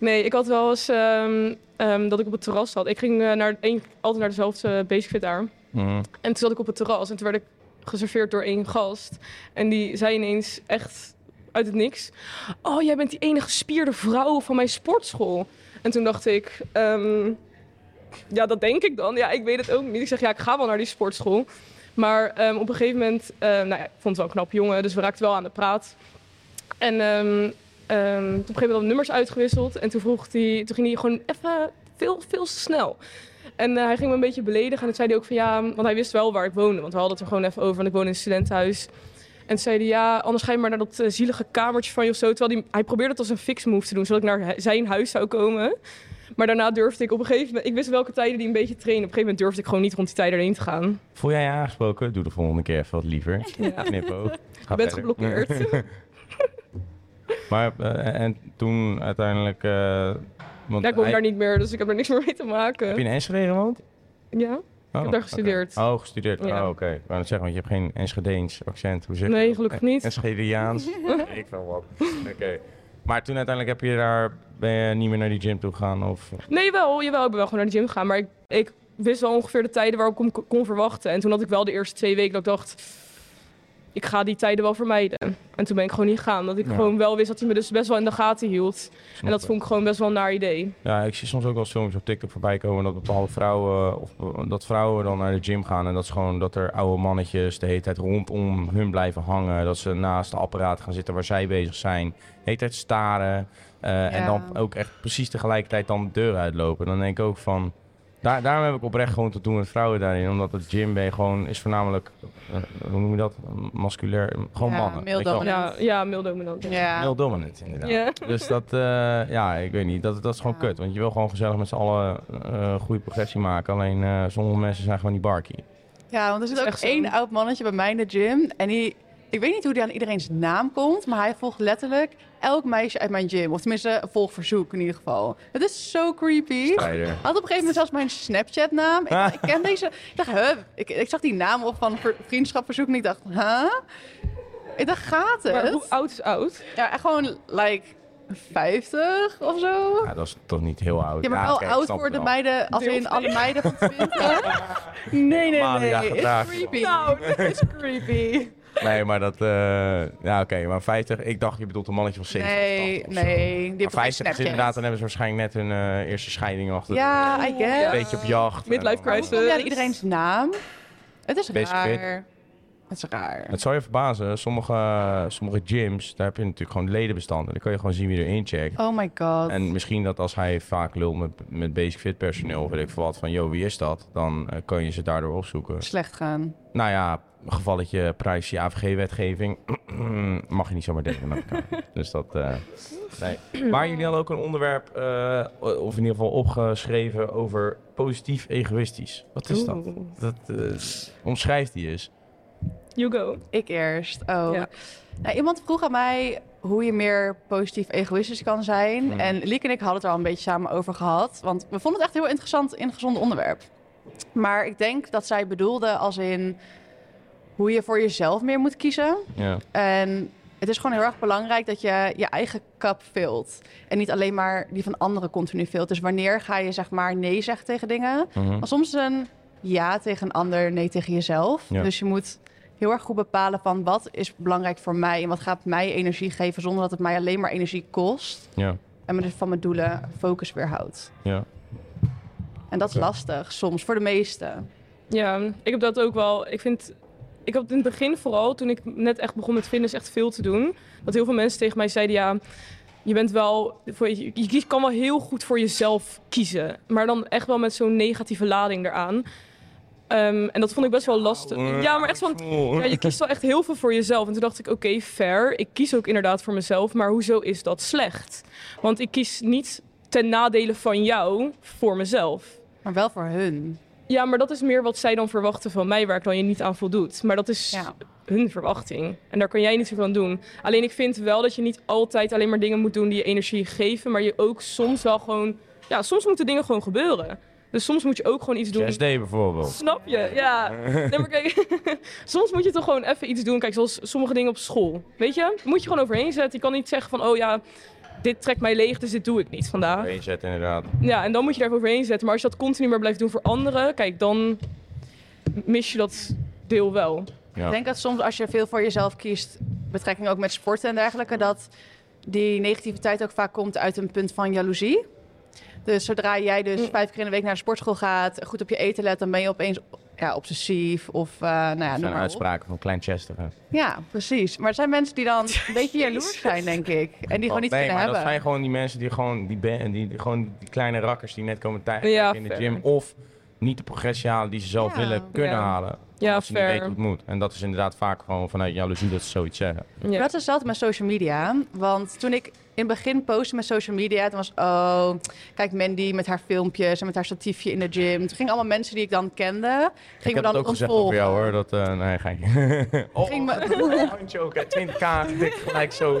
Nee, ik had wel eens um, um, dat ik op het terras zat. Ik ging uh, naar een, altijd naar dezelfde Beestfit daar. Mm. En toen zat ik op het terras en toen werd ik geserveerd door één gast. En die zei ineens echt uit het niks. Oh, jij bent die enige spierde vrouw van mijn sportschool. En toen dacht ik, um, ja, dat denk ik dan. Ja, ik weet het ook niet. Ik zeg, ja, ik ga wel naar die sportschool. Maar um, op een gegeven moment, uh, nou ja, ik vond het wel een knap jongen, dus we raakten wel aan de praat. En op een gegeven moment nummers uitgewisseld. En toen, vroeg hij, toen ging hij gewoon even veel, veel te snel. En uh, hij ging me een beetje beledigen. En toen zei hij ook van ja, want hij wist wel waar ik woonde. Want we hadden het er gewoon even over, want ik woon in een studentenhuis. En zei hij, ja, anders ga je maar naar dat uh, zielige kamertje van je of zo. Terwijl hij, hij probeerde het als een fix move te doen, zodat ik naar zijn huis zou komen. Maar daarna durfde ik op een gegeven moment... Ik wist welke tijden die een beetje trainen. Op een gegeven moment durfde ik gewoon niet rond die tijden erheen te gaan. Voel jij je aangesproken? Doe de volgende keer even wat liever. Ja. Knippo. Je bent geblokkeerd. maar, uh, en toen uiteindelijk... Uh, want ja, ik woon hij... daar niet meer, dus ik heb er niks meer mee te maken. Heb je in Enschede gewoond? Ja. Ik heb oh, daar gestudeerd. Oh, gestudeerd. Oh, oké. Okay. Net zeggen, want je hebt geen Enschedeens accent. Hoe zeg Nee, gelukkig niet. Enschedeaans. ik wel wat. Oké. Maar toen uiteindelijk heb je daar, ben je niet meer naar die gym toe gegaan? Of? Nee, wel. Jawel, ik ben wel gewoon naar de gym gegaan. Maar ik, ik wist wel ongeveer de tijden waarop ik kon, kon verwachten. En toen had ik wel de eerste twee weken dat ik dacht ik ga die tijden wel vermijden. En toen ben ik gewoon niet gegaan. Dat ik gewoon wel wist dat hij me dus best wel in de gaten hield. en dat vond ik gewoon best wel een naar idee. Ja, ik zie soms ook wel films op TikTok voorbij komen dat bepaalde vrouwen, of dat vrouwen dan naar de gym gaan. En dat is gewoon dat er oude mannetjes de hele tijd rondom hun blijven hangen. Dat ze naast de apparaat gaan zitten waar zij bezig zijn. De hele tijd staren. Uh, En dan ook echt precies tegelijkertijd dan de deur uitlopen. Dan denk ik ook van Daar, daarom heb ik oprecht gewoon te doen met vrouwen daarin. Omdat het gym ben je gewoon, is voornamelijk, uh, hoe noem je dat? Musculair, gewoon Ja, mannen. male dominant. Ja, ja male dominant. Ja. Heel dominant, inderdaad. Ja. Dus dat, eh, ja, ik weet niet. Dat, dat is gewoon Ja. kut. Want je wil gewoon gezellig met z'n allen eh goede progressie maken. Alleen eh, sommige mensen zijn gewoon niet barky. Ja, want er zit ook één oud mannetje bij mij in de gym. En die, ik weet niet hoe die aan iedereen's naam komt, maar hij volgt letterlijk elk meisje uit mijn gym. Of tenminste, een volgverzoek in ieder geval. Het is zo creepy. Strijder. Hij had op een gegeven moment zelfs mijn Snapchat-naam. Ik, ik ken deze. Ik dacht, huh? Ik, ik zag die naam op van ver- vriendschapverzoek en ik dacht, huh? Ik dacht, gaat het? Maar hoe oud is oud? Ja, echt gewoon, like, 50 of zo. Ja, dat is toch niet heel oud. Ja, maar wel oud voor het de meiden, als Deel in alle meiden van 20. nee, nee, nee. aangedragen. It's creepy. Nou, dat is creepy. Nee, maar dat... eh, ja, oké. maar 50... Ik dacht, je bedoelt een mannetje van 70 Nee, of 80 of zo. nee. Die Maar heeft 50 is inderdaad, dan hebben ze waarschijnlijk net hun eh, eerste scheiding achter. de Ja, I guess. Een beetje op jacht. Midlife En dan- crisis. aan iedereen's naam? Het is Basic fit. raar. Het is raar. Het zal je verbazen, sommige, sommige gyms, daar heb je natuurlijk gewoon ledenbestanden. Dan kan je gewoon zien wie erin checkt. Oh my god. En misschien dat als hij vaak lult met, met basic fit personeel, of weet ik veel wat, van yo, wie is dat? Dan eh, kan je ze daardoor opzoeken. Slecht gaan. Nou ja, gevalletje privacy AVG-wetgeving mag je niet zomaar elkaar. dus dat, eh nee. Maar jullie hadden ook een onderwerp, eh, of in ieder geval opgeschreven over positief egoïstisch. Wat is dat? Oeh. Dat eh, omschrijft die eens. You go. Ik eerst. Oh. Ja. Nou, iemand vroeg aan mij hoe je meer positief egoïstisch kan zijn. Hmm. En Liek en ik hadden het er al een beetje samen over gehad. Want we vonden het echt heel interessant, ingezond onderwerp. Maar ik denk dat zij bedoelde als in hoe je voor jezelf meer moet kiezen. Ja. En het is gewoon heel erg belangrijk dat je je eigen kap vult. En niet alleen maar die van anderen continu vult. Dus wanneer ga je zeg maar nee zeggen tegen dingen? Mhm. Maar soms is een ja tegen een ander, nee tegen jezelf. Ja. Dus je moet heel erg goed bepalen van wat is belangrijk voor mij en wat gaat mij energie geven zonder dat het mij alleen maar energie kost. Ja. En me dus van mijn doelen focus weerhoudt. Ja. En dat is lastig soms voor de meesten. Ja, ik heb dat ook wel. Ik vind, ik had in het begin vooral, toen ik net echt begon met fitness, echt veel te doen. Dat heel veel mensen tegen mij zeiden, ja, je bent wel, voor je, je kies- kan wel heel goed voor jezelf kiezen. Maar dan echt wel met zo'n negatieve lading eraan. Ehm, en dat vond ik best wel lastig. Ja, maar echt van, ja, je kiest wel echt heel veel voor jezelf. En toen dacht ik, oké, fair. Ik kies ook inderdaad voor mezelf. Maar hoezo is dat slecht? Want ik kies niet ten nadele van jou voor mezelf. Maar wel voor hun. Ja, maar dat is meer wat zij dan verwachten van mij, waar ik dan je niet aan voldoet. Maar dat is Ja. hun verwachting. En daar kan jij niet zoveel aan doen. Alleen ik vind wel dat je niet altijd alleen maar dingen moet doen die je energie geven. Maar je ook soms wel gewoon... Ja, soms moeten dingen gewoon gebeuren. Dus soms moet je ook gewoon iets doen. 6D bijvoorbeeld. Snap je? Ja. Nee, maar kijk, soms moet je toch gewoon even iets doen. Kijk, zoals sommige dingen op school. Weet je? Moet je gewoon overheen zetten. Je kan niet zeggen van, oh ja, dit trekt mij leeg, dus dit doe ik niet vandaag. Eenzet inderdaad. Ja, en dan moet je daar even overheen zetten. Maar als je dat continu maar blijft doen voor anderen, kijk, dan mis je dat deel wel. Ja. Ik denk dat soms als je veel voor jezelf kiest, betrekking ook met sporten en dergelijke, dat die negativiteit ook vaak komt uit een punt van jaloezie. Dus zodra jij dus Mm. vijf keer in de week naar de sportschool gaat, goed op je eten let, dan ben je opeens ja, obsessief of uh, nou ja, zijn uitspraken van Klein Chester. Ja, precies. Maar er zijn mensen die dan een beetje jaloers zijn, denk ik. En die gewoon niet nee, kunnen maar hebben. dat zijn gewoon die mensen die gewoon die, ben, die, die, gewoon die kleine rakkers die net komen kijken Ja, in de gym. Of niet de progressie halen die ze zelf Ja. willen kunnen Ja. halen. Ja, als ze niet fair. weten hoe het moet. En dat is inderdaad vaak gewoon vanuit jaloezie dat ze zoiets zeggen. Ja. Dat is hetzelfde met social media. Want toen ik in het begin postte met social media, toen was oh, kijk Mandy met haar filmpjes en met haar statiefje in de gym. Toen gingen allemaal mensen die ik dan kende, ik gingen heb me dan ook gezegd over ontvolgen. jou hoor. Dat, eh nee, ga ik. oh, Ging me- handje ook. hè. 20k, dik gelijk zo.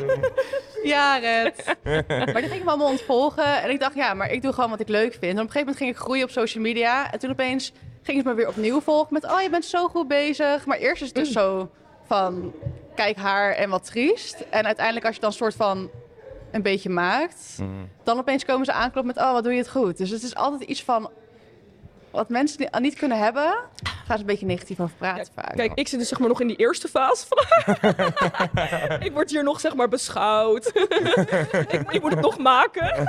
Ja, Red. maar die gingen me allemaal ontvolgen. En ik dacht, ja, maar ik doe gewoon wat ik leuk vind. En op een gegeven moment ging ik groeien op social media. En toen opeens gingen ze me weer opnieuw volgen met, oh, je bent zo goed bezig. Maar eerst is het dus zo van, kijk haar en wat triest. En uiteindelijk als je dan een soort van een beetje maakt, Mm. dan opeens komen ze aankloppen met, oh, wat doe je het goed. Dus het is altijd iets van, wat mensen ni- niet kunnen hebben, gaan ze een beetje negatief over praten vaak. Kijk, ik zit dus zeg maar nog in die eerste fase van Ik word hier nog zeg maar beschouwd. ik, ik moet het nog maken.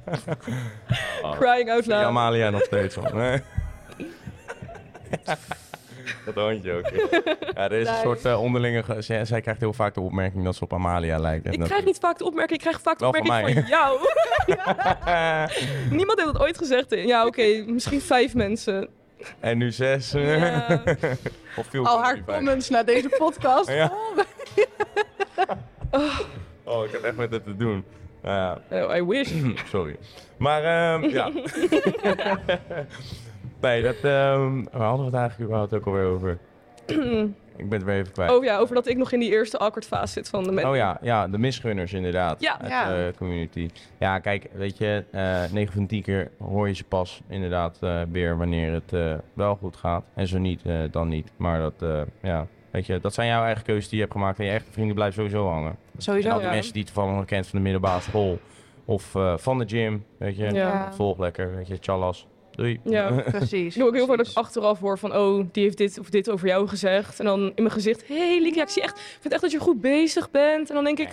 Crying out Ja, loud. Amalia nog steeds van. Nee. dat hondje ook. Ja, er is een soort uh, onderlinge... Zij, zij, krijgt heel vaak de opmerking dat ze op Amalia lijkt. Ik krijg niet vaak de opmerking, ik krijg vaak de opmerking van, van jou. Niemand heeft dat ooit gezegd. Ja, oké, misschien vijf mensen. En nu zes. Ja. of veel Al haar comments naar deze podcast. ja. oh, ik heb echt met het te doen. Uh, oh, I wish. Sorry. Maar um, ja. Nee, dat, um, waar hadden we het eigenlijk überhaupt ook alweer over? ik ben het weer even kwijt. Oh ja, over dat ik nog in die eerste awkward fase zit van de mensen. Oh ja, ja, de misgunners inderdaad. Ja. Uit, ja. Uh, community. Ja, kijk, weet je, uh, eh, 9 van 10 keer hoor je ze pas inderdaad uh, weer wanneer het wel goed gaat. En zo niet, dan niet. Maar dat, ja, weet je, dat zijn jouw eigen keuzes die je hebt gemaakt. En je echte vrienden blijven sowieso hangen. Sowieso, En al die mensen die toevallig nog kent van de middelbare school. Of van de gym, weet je. Ja. Volg lekker, weet je, chalas. Doei. Ja, precies. Ik ook heel vaak dat ik achteraf hoor van, oh, die heeft dit of dit over jou gezegd. En dan in mijn gezicht, hé hey, Lieke, ik zie echt, vind echt dat je goed bezig bent. En dan denk ik,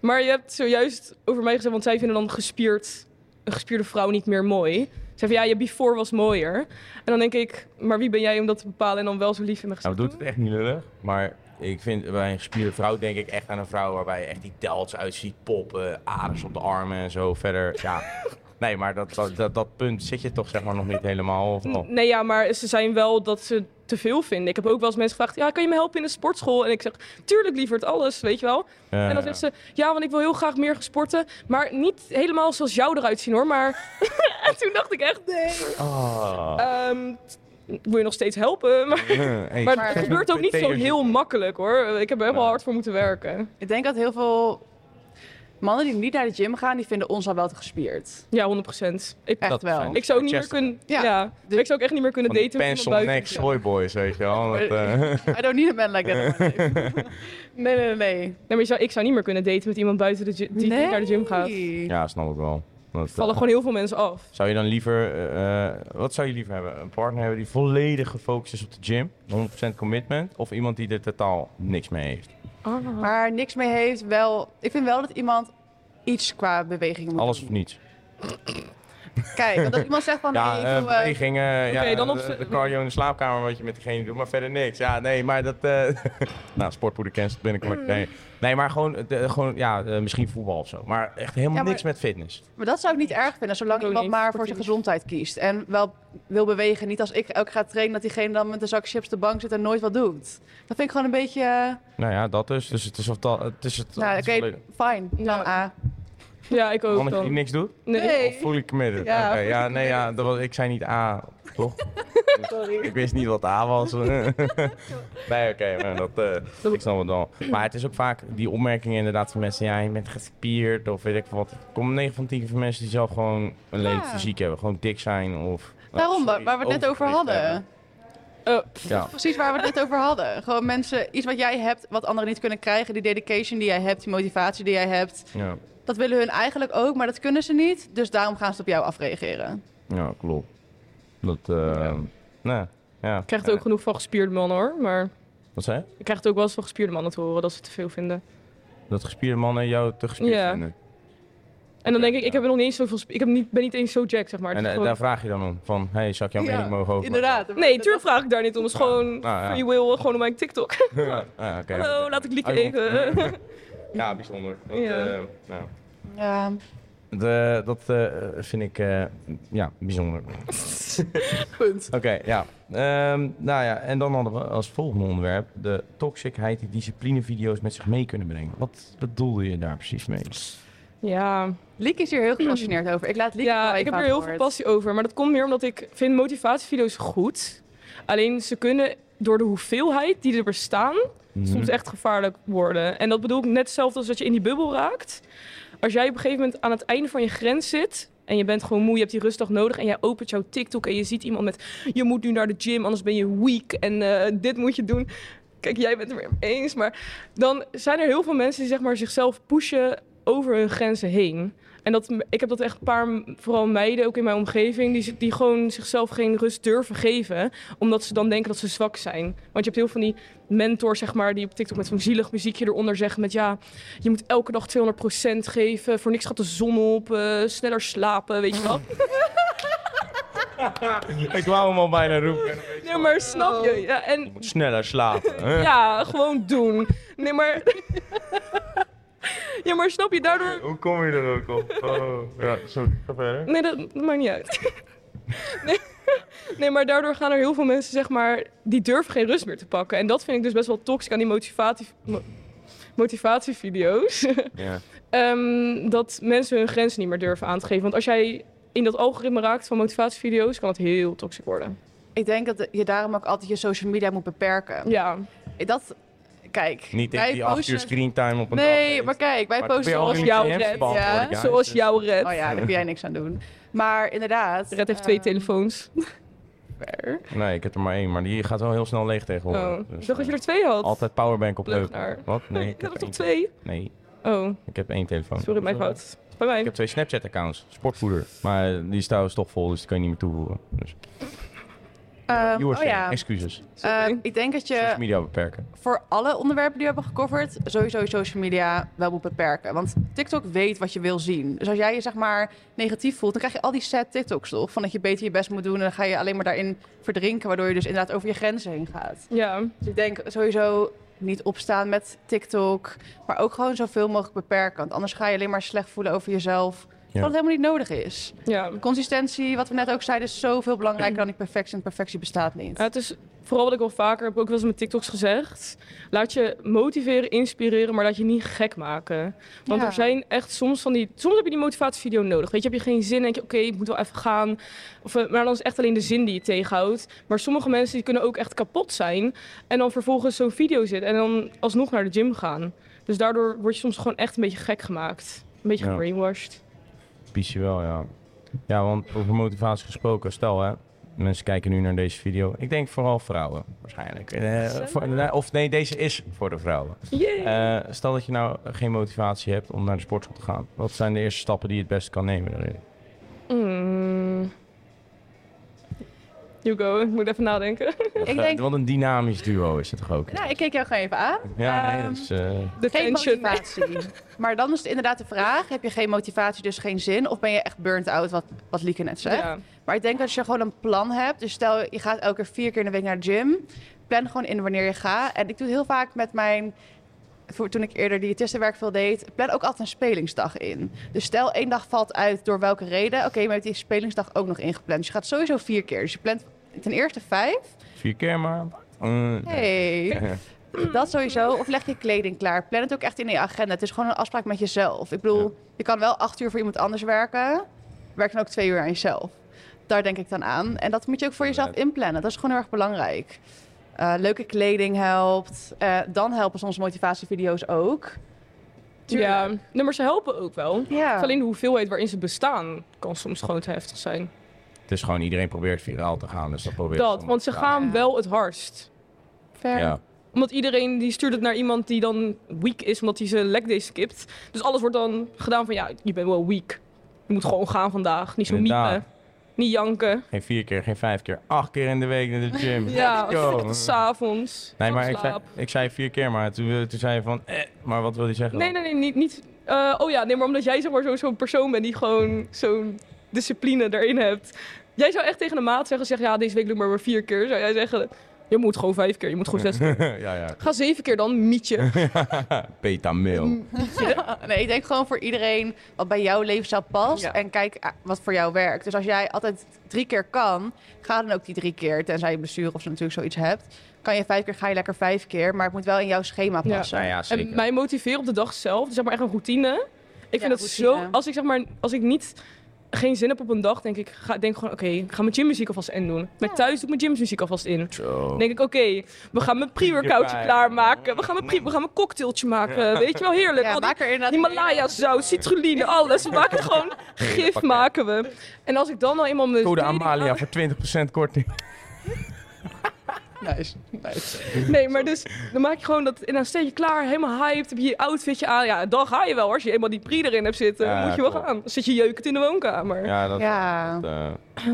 maar je hebt zojuist over mij gezegd, want zij vinden dan gespierd, een gespierde vrouw niet meer mooi. Ze van ja, je before was mooier. En dan denk ik, maar wie ben jij om dat te bepalen en dan wel zo lief in mijn gezicht? Nou, doet het echt niet lullig, maar ik vind bij een gespierde vrouw denk ik echt aan een vrouw waarbij je echt die telts uitziet, poppen, aders op de armen en zo. Verder, ja, Nee, maar dat, dat, dat, punt zit je toch zeg maar nog niet helemaal? Of Nee, ja, maar ze zijn wel dat ze te veel vinden. Ik heb ook wel eens mensen gevraagd, ja, kan je me helpen in de sportschool? En ik zeg, tuurlijk lieverd, alles, weet je wel. en dan zegt ze, ja, want ik wil heel graag meer sporten, maar niet helemaal zoals jou eruit zien hoor. Maar en toen dacht ik echt, nee. Oh. Um, wil je nog steeds helpen. Maar, maar het gebeurt ook niet zo heel makkelijk hoor. Ik heb er wel hard voor moeten werken. Ik denk dat heel veel mannen die niet naar de gym gaan, die vinden ons al wel te gespierd. Ja, 100 procent. Echt wel. Ik zou ook niet meer kunnen. Ja. Dus ik zou ook echt niet meer kunnen daten. Pencil neck soy boys, weet je wel. Dat, uh... I don't need a man like that. nee, nee, nee, nee. nee maar ik zou, ik zou niet meer kunnen daten met iemand buiten de die nee. naar de gym gaat. Ja, snap ik wel. Dat, vallen uh, gewoon heel veel mensen af. Zou je dan liever, uh, wat zou je liever hebben? Een partner hebben die volledig gefocust is op de gym, 100% commitment, of iemand die er totaal niks mee heeft? Oh. Maar niks mee heeft, wel. Ik vind wel dat iemand iets qua beweging moet Alles of niets. Kijk, want als iemand zegt van... Ja, hey, uh, bewegingen, uh, ja, dan de, de, cardio in de slaapkamer wat je met degene doet, maar verder niks. Ja, nee, maar dat... Uh, nou, sportpoeder kent binnenkort. Mm. Nee. nee, maar gewoon, de, gewoon ja, misschien voetbal of zo. Maar echt helemaal niks met fitness. Maar dat zou ik niet erg vinden, zolang iemand maar voor zijn gezondheid kiest. En wel wil bewegen. Niet als ik ook ga trainen, dat diegene dan met een zak chips op de bank zit en nooit wat doet. Dat vind ik gewoon een beetje... Nou ja, dat dus. Dus het is of dat... Het is het, nou, oké, okay, fijn. Dan A. Ja, ik ook. Kan ik niks doen? Nee. Of voel ik committed? Ja, okay. ja nee, ja, dat was, ik zei niet A, toch? Sorry. ik wist niet wat A was. nee, oké, okay, dat, uh, ik snap het wel. Maar het is ook vaak die opmerkingen inderdaad van mensen, ja, je bent gespierd of weet ik wat. Er komen 9 van 10 van mensen die zelf gewoon een lelijk fysiek hebben. Gewoon dik zijn of... Daarom, waar we het net over hadden. Uh, ja. Precies waar we het net over hadden. Gewoon mensen, iets wat jij hebt, wat anderen niet kunnen krijgen. Die dedication die jij hebt, die motivatie die jij hebt. Ja. Dat willen hun eigenlijk ook, maar dat kunnen ze niet. Dus daarom gaan ze op jou afreageren. Ja, klopt. Dat, uh, ja. Nee, ja. Ik krijg het ook genoeg van gespierde mannen hoor, maar... Wat zei je? Ik krijg het ook wel eens van gespierde mannen te horen, dat ze te veel vinden. Dat gespierde mannen jou te gespierd ja. vinden? En dan denk ik, ik heb er nog niet eens zoveel... Ik heb niet, ben niet eens zo jack, zeg maar. En uh, daar vraag je dan om? Van, hey, zou ik jouw mening mogen over? Inderdaad. Nee, tuurlijk vraag ik daar niet om. Het is gewoon nou, free will, gewoon op mijn TikTok. ja, okay. Hallo, laat ik lieken even. ja, bijzonder. Dat, ja. Uh, nou. Ja. De, dat uh, vind ik uh, ja, bijzonder. Punt. Oké, ja. Um, nou ja, en dan hadden we als volgende onderwerp de toxicheid die disciplinevideo's met zich mee kunnen brengen. Wat bedoelde je daar precies mee? Ja. Liek is hier heel gepassioneerd over. Ik laat Liek Ja, ik heb er heel veel passie over. Maar dat komt meer omdat ik vind motivatievideo's goed. Alleen ze kunnen door de hoeveelheid die er bestaan, mm soms echt gevaarlijk worden. En dat bedoel ik net hetzelfde als dat je in die bubbel raakt. Als jij op een gegeven moment aan het einde van je grens zit en je bent gewoon moe, je hebt die rustdag nodig en jij opent jouw TikTok en je ziet iemand met je moet nu naar de gym, anders ben je weak en uh, dit moet je doen. Kijk, jij bent het er mee eens, maar dan zijn er heel veel mensen die zeg maar zichzelf pushen over hun grenzen heen. En dat, ik heb dat echt een paar, vooral meiden ook in mijn omgeving, die, die gewoon zichzelf geen rust durven geven. Omdat ze dan denken dat ze zwak zijn. Want je hebt heel veel van die mentors, zeg maar, die op TikTok met zo'n zielig muziekje eronder zeggen met ja, je moet elke dag 200% geven, voor niks gaat de zon op, uh, sneller slapen, weet je wel. ik wou hem al bijna roepen. Nee, maar snap je? Ja, en... Sneller slapen. hè? Ja, gewoon doen. Nee, maar... ja, maar snap je, daardoor... Hoe kom je er ook op? Oh, ja, sorry. Ga verder. Nee, dat, dat maakt niet uit. nee. nee, maar daardoor gaan er heel veel mensen, zeg maar, die durven geen rust meer te pakken. En dat vind ik dus best wel toxisch aan die motivatie, mo- motivatievideo's. Ja. Ehm, dat mensen hun grenzen niet meer durven aan te geven. Want als jij in dat algoritme raakt van motivatievideo's, kan het heel toxisch worden. Ik denk dat je daarom ook altijd je social media moet beperken. Ja, Dat, kijk. Niet wij die acht posten- uur screentime op een dag Nee, maar kijk, wij Maar posten je zoals jouw je red, ja. guys. zoals jouw red. Oh ja, daar kun jij niks aan doen. Maar inderdaad. Red heeft twee eh, telefoons. Nee, ik heb er maar één, maar die gaat wel heel snel leeg tegenwoordig. Oh, Dus, ik dacht dat je eh, er twee had. Altijd powerbank op heupen. Wat? Nee, ik Je heb had er toch twee? Nee, Oh, ik heb één telefoon. sorry, mijn fout. Bij mij. Ik heb twee Snapchat-accounts, sportvoeder. Maar die is trouwens toch vol, dus die kan je niet meer toevoegen. Dus, Ehm, you oh ja. excuses. Eh, Sorry. ik denk dat Social je media beperken. voor alle onderwerpen die we hebben gecoverd, sowieso je social media wel moet beperken. Want TikTok weet wat je wil zien. Dus als jij je zeg maar negatief voelt, dan krijg je al die sad TikToks toch? Van dat je beter je best moet doen en dan ga je alleen maar daarin verdrinken, waardoor je dus inderdaad over je grenzen heen gaat. Ja, Dus ik denk sowieso niet opstaan met TikTok, maar ook gewoon zoveel mogelijk beperken. Want anders ga je alleen maar slecht voelen over jezelf, terwijl het helemaal niet nodig is. ja. Consistentie, wat we net ook zeiden, is zoveel belangrijker dan die perfectie. En perfectie bestaat niet. Ja, het is vooral wat ik al vaker heb ook wel eens met TikToks gezegd. Laat je motiveren, inspireren, maar laat je niet gek maken. Want Ja. er zijn echt soms van die... Soms heb je die motivatievideo nodig. Weet je, heb je geen zin en denk je, oké, ik moet wel even gaan. Of, eh, maar dan is het echt alleen de zin die je tegenhoudt. Maar sommige mensen die kunnen ook echt kapot zijn. En dan vervolgens zo'n video zitten en dan alsnog naar de gym gaan. Dus daardoor word je soms gewoon echt een beetje gek gemaakt. Een beetje Ja. gebrainwashed. Piesje wel, ja. Ja, want over motivatie gesproken, stel hè, mensen kijken nu naar deze video. Ik denk vooral vrouwen, waarschijnlijk. Eh, voor- of nee, deze is voor de vrouwen. Eh, stel dat je nou geen motivatie hebt om naar de sportschool te gaan. Wat zijn de eerste stappen die je het beste kan nemen daarin? You go, ik moet even nadenken. Ik denk, Wat een dynamisch duo is het toch ook? nou, ik keek jou gewoon even aan. Ja, nee, dat is... eh, De geen tension. motivatie. maar dan is het inderdaad de vraag: heb je geen motivatie, dus geen zin? Of ben je echt burnt out, wat, wat Lieke net zei? Ja. Maar ik denk dat als je gewoon een plan hebt. Dus stel je gaat elke keer vier keer in de week naar de gym. Plan gewoon in wanneer je gaat. En ik doe het heel vaak met mijn. Voor, toen ik eerder diëtistenwerk veel deed, plan ook altijd een spelingsdag in. Dus stel één dag valt uit door welke reden. Oké, maar je hebt die spelingsdag ook nog ingepland. Dus je gaat sowieso vier keer. Dus je plant ten eerste vijf. vier keer maar. Eh, Hey. Dat sowieso. Of leg je kleding klaar. Plan het ook echt in je agenda. Het is gewoon een afspraak met jezelf. Ik bedoel, Ja. je kan wel acht uur voor iemand anders werken. Werk dan ook twee uur aan jezelf. Daar denk ik dan aan. En dat moet je ook voor jezelf inplannen. Dat is gewoon heel erg belangrijk. Eh, leuke kleding helpt. Eh, dan helpen soms motivatievideo's ook. Ja, ze helpen ook wel. Ja. Alleen de hoeveelheid waarin ze bestaan kan soms gewoon te heftig zijn. Is gewoon, iedereen probeert viraal te gaan, dus dat probeert Dat, want ze gaan wel het hardst. Fair. Ja. Omdat iedereen die stuurt het naar iemand die dan weak is, omdat hij zijn leg day skipt. Dus alles wordt dan gedaan van ja, je bent wel weak. Je moet gewoon gaan vandaag. Niet zo miepen. Niet janken. Geen vier keer, geen vijf keer, acht keer in de week naar de gym. Ja, s'avonds. Nee, maar ik zei, ik zei vier keer, maar toen, eh, toen zei je van, eh, maar wat wil je zeggen? Nee, nee, nee, niet. niet eh, oh ja, nee, maar omdat jij zeg maar zo- zo'n persoon bent die gewoon zo'n discipline erin hebt. Jij zou echt tegen de maat zeggen, zeg ja, deze week doe ik maar maar vier keer. Zou jij zeggen, je moet gewoon vijf keer, je moet gewoon zes keer. ja, ja. Ga zeven keer dan, mietje. Beta-mail. Nee, ik denk gewoon voor iedereen wat bij jouw levensstijl past. Ja. En kijk wat voor jou werkt. Dus als jij altijd drie keer kan, ga dan ook die drie keer. Tenzij je blessure of zo natuurlijk zoiets hebt. Kan je vijf keer, ga je lekker vijf keer. Maar het moet wel in jouw schema Ja. passen. Nou ja, zeker. En mij motiveren op de dag zelf, dus zeg maar echt een routine. Ik vind routine. zo, als ik zeg maar, als ik niet geen zin heb op een dag, denk ik, ga, denk gewoon, oké, ik ga mijn gymmuziek alvast in doen. Met Ja. thuis doe ik mijn gymmuziek alvast in. Zo. Dan denk ik, oké, we gaan mijn pre-workoutje klaarmaken. We gaan mijn, pre we gaan mijn cocktailtje maken. Weet je wel, heerlijk. Ja, Al die maak er Himalaya zout, citroline, alles. We maken gewoon gif, maken we. En als ik dan al eenmaal mijn Code Amalia voor 20% korting. Nice, nice. Nee, maar dus dan maak je gewoon dat en dan sta je klaar, helemaal hyped, heb je je outfitje aan. Ja, dan ga je wel. hoor. Als je eenmaal die pre erin hebt zitten, Ja, moet je wel klopt. gaan. Dan zit je jeukend in de woonkamer. Ja, dat, Ja. eh,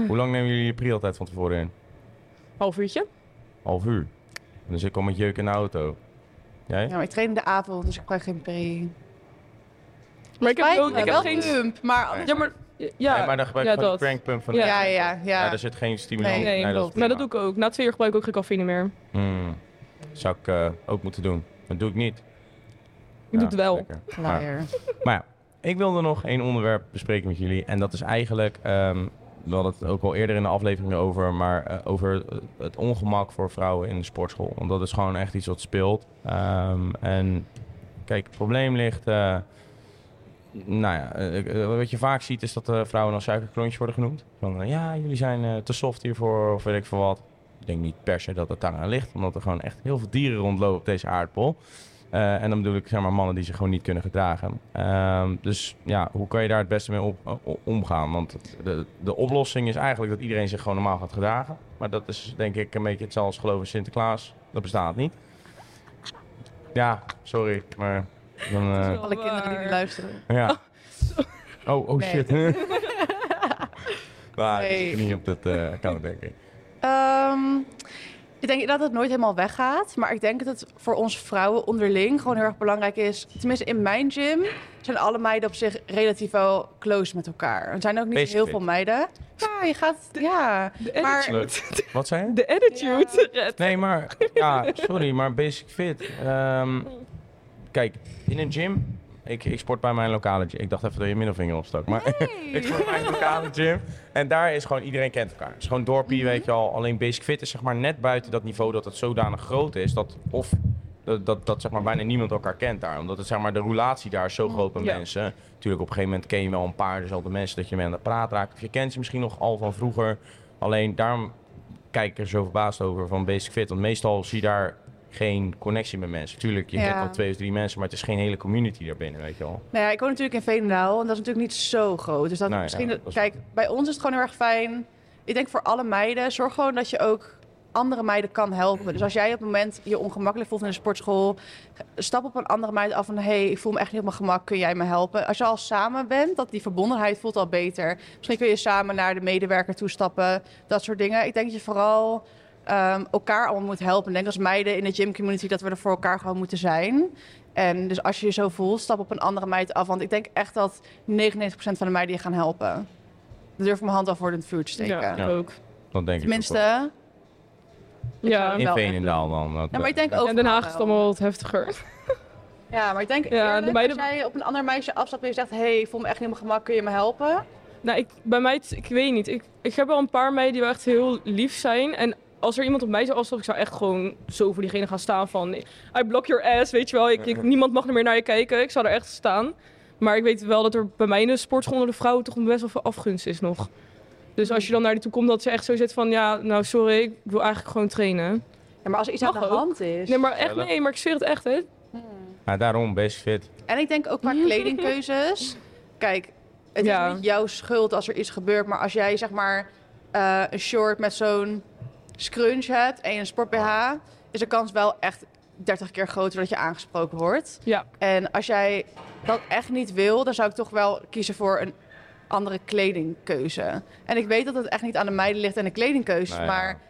hoe lang nemen jullie je pri altijd van tevoren in? Half uurtje. Half uur. Dus ik kom met jeuk in de auto. Jij? ja, maar ik train in de avond, dus ik krijg geen pre. Maar ik heb, ook, ik heb wel geen... pump, maar Ja, maar Ja, Nee, maar dan gebruik je ja, gewoon de crankpump van Ja. Ja, ja, ja. Ja, daar zit geen stimulant. Nee, Nee, dat. Maar dat doe ik ook. Na twee uur gebruik ik ook geen cafeïne meer. Hmm. Zou ik eh, ook moeten doen. Dat doe ik niet. Ik doe het wel. zeker. Maar, maar ja, ik wilde nog één onderwerp bespreken met jullie. En dat is eigenlijk, ehm, we hadden het ook al eerder in de aflevering over, maar eh, over het ongemak voor vrouwen in de sportschool. Want dat is gewoon echt iets wat speelt. Ehm, en kijk, het probleem ligt. eh, nou ja, eh, eh, wat je vaak ziet is dat vrouwen als suikerklontjes worden genoemd. Van eh, ja, jullie zijn te soft hiervoor of weet ik veel wat. Ik denk niet per se dat het daaraan ligt, omdat er gewoon echt heel veel dieren rondlopen op deze aardbol. En dan bedoel ik zeg maar mannen die zich gewoon niet kunnen gedragen. Ehm, dus ja, hoe kan je daar het beste mee omgaan? Want de, de oplossing is eigenlijk dat iedereen zich gewoon normaal gaat gedragen. Maar dat is denk ik een beetje hetzelfde als geloven in Sinterklaas. Dat bestaat niet. Ja, sorry, maar dan... eh, Alle kinderen die nu luisteren. ja. Oh, oh Nee. shit. maar Nee. niet op dat eh account, denk ik. Ehm, ik denk dat het nooit helemaal weggaat. Maar ik denk dat het voor ons vrouwen onderling gewoon heel erg belangrijk is. Tenminste, in mijn gym zijn alle meiden op zich relatief wel close met elkaar. Er zijn ook niet Basic heel fit. veel meiden. Ja, je gaat... Ja, De Maar-. Wat zei je? De attitude. Nee, maar ja, sorry, maar basic fit. Ehm, kijk, in een gym. Ik, ik sport bij mijn lokale gym. Ik dacht even dat je middelvinger opstak. Maar ik sport bij mijn lokale gym. En daar is gewoon iedereen kent elkaar. Het is gewoon dorpie, weet je al. Alleen basic fit is zeg maar net buiten dat niveau dat het zodanig groot is. Dat of dat, dat, dat zeg maar bijna niemand elkaar kent daar. Omdat het zeg maar de roulatie daar is zo groot bij Ja. mensen. Natuurlijk op een gegeven moment ken je wel een paar dezelfde mensen dat je mee aan de praat raakt. Of je kent ze misschien nog al van vroeger. Alleen daarom kijk ik er zo verbaasd over van Basic Fit. Want meestal zie je daar geen connectie met mensen. Tuurlijk, je Ja. kent wel twee of drie mensen, maar het is geen hele community daarbinnen, weet je wel. Nou ja, ik woon natuurlijk in Veenendaal en dat is natuurlijk niet zo groot. Dus dat Nou ja, misschien... dat Kijk, bij ons is het gewoon heel erg fijn. Ik denk voor alle meiden, zorg gewoon dat je ook andere meiden kan helpen. Dus als jij op het moment je ongemakkelijk voelt in de sportschool, stap op een andere meid af van hey, ik voel me echt niet op mijn gemak, kun jij me helpen? Als je al samen bent, dat die verbondenheid voelt al beter. Misschien kun je samen naar de medewerker toestappen, dat soort dingen. Ik denk dat je vooral ehm, elkaar allemaal moet helpen. Ik denk als meiden in de gym community dat we er voor elkaar gewoon moeten zijn. En dus als je je zo voelt, stap op een andere meid af. Want ik denk echt dat 99% van de meiden je gaan helpen. Ik durf mijn hand al voor het vuur te steken. Ja, Ja. ook. Dat denk ik Tenminste, Ja. ook wel. wel In Veenendaal dan. Dat, ja, maar ik denk Ja, ook. in Den Haag is het allemaal wat heftiger. Ja, maar ik denk Ja, eerlijk, de meiden- als jij op een ander meisje afstapt en je zegt... hey, ik voel me echt niet op mijn gemak, kun je me helpen? Nou, ik, bij mij, ik weet niet. Ik, ik heb wel een paar meiden die wel echt heel lief zijn. En als er iemand op mij zou afstappen, ik zou echt gewoon zo voor diegene gaan staan van... I block your ass, weet je wel. Ik, ik- niemand mag er meer naar je kijken. Ik zou er echt staan. Maar ik weet wel dat er bij mij in de sportschool onder de vrouwen toch best wel veel afgunst is nog. Dus als je dan naar die toe komt, dat ze echt zo zit van... Ja, nou sorry, ik wil eigenlijk gewoon trainen. Ja, maar als er iets Mag aan de ook. hand is... Nee, maar echt nee, maar ik zweer het echt, hè. Ja, daarom, Basic Fit. En ik denk ook qua kledingkeuzes. Kijk, het Ja. is niet jouw schuld als er iets gebeurt. Maar als jij zeg maar eh, een short met zo'n scrunch hebt en een sport BH... is de kans wel echt 30 keer groter dat je aangesproken wordt. Ja. En als jij dat echt niet wil, dan zou ik toch wel kiezen voor een andere kledingkeuze. En ik weet dat het echt niet aan de meiden ligt en de kledingkeuze. Nou ja. Maar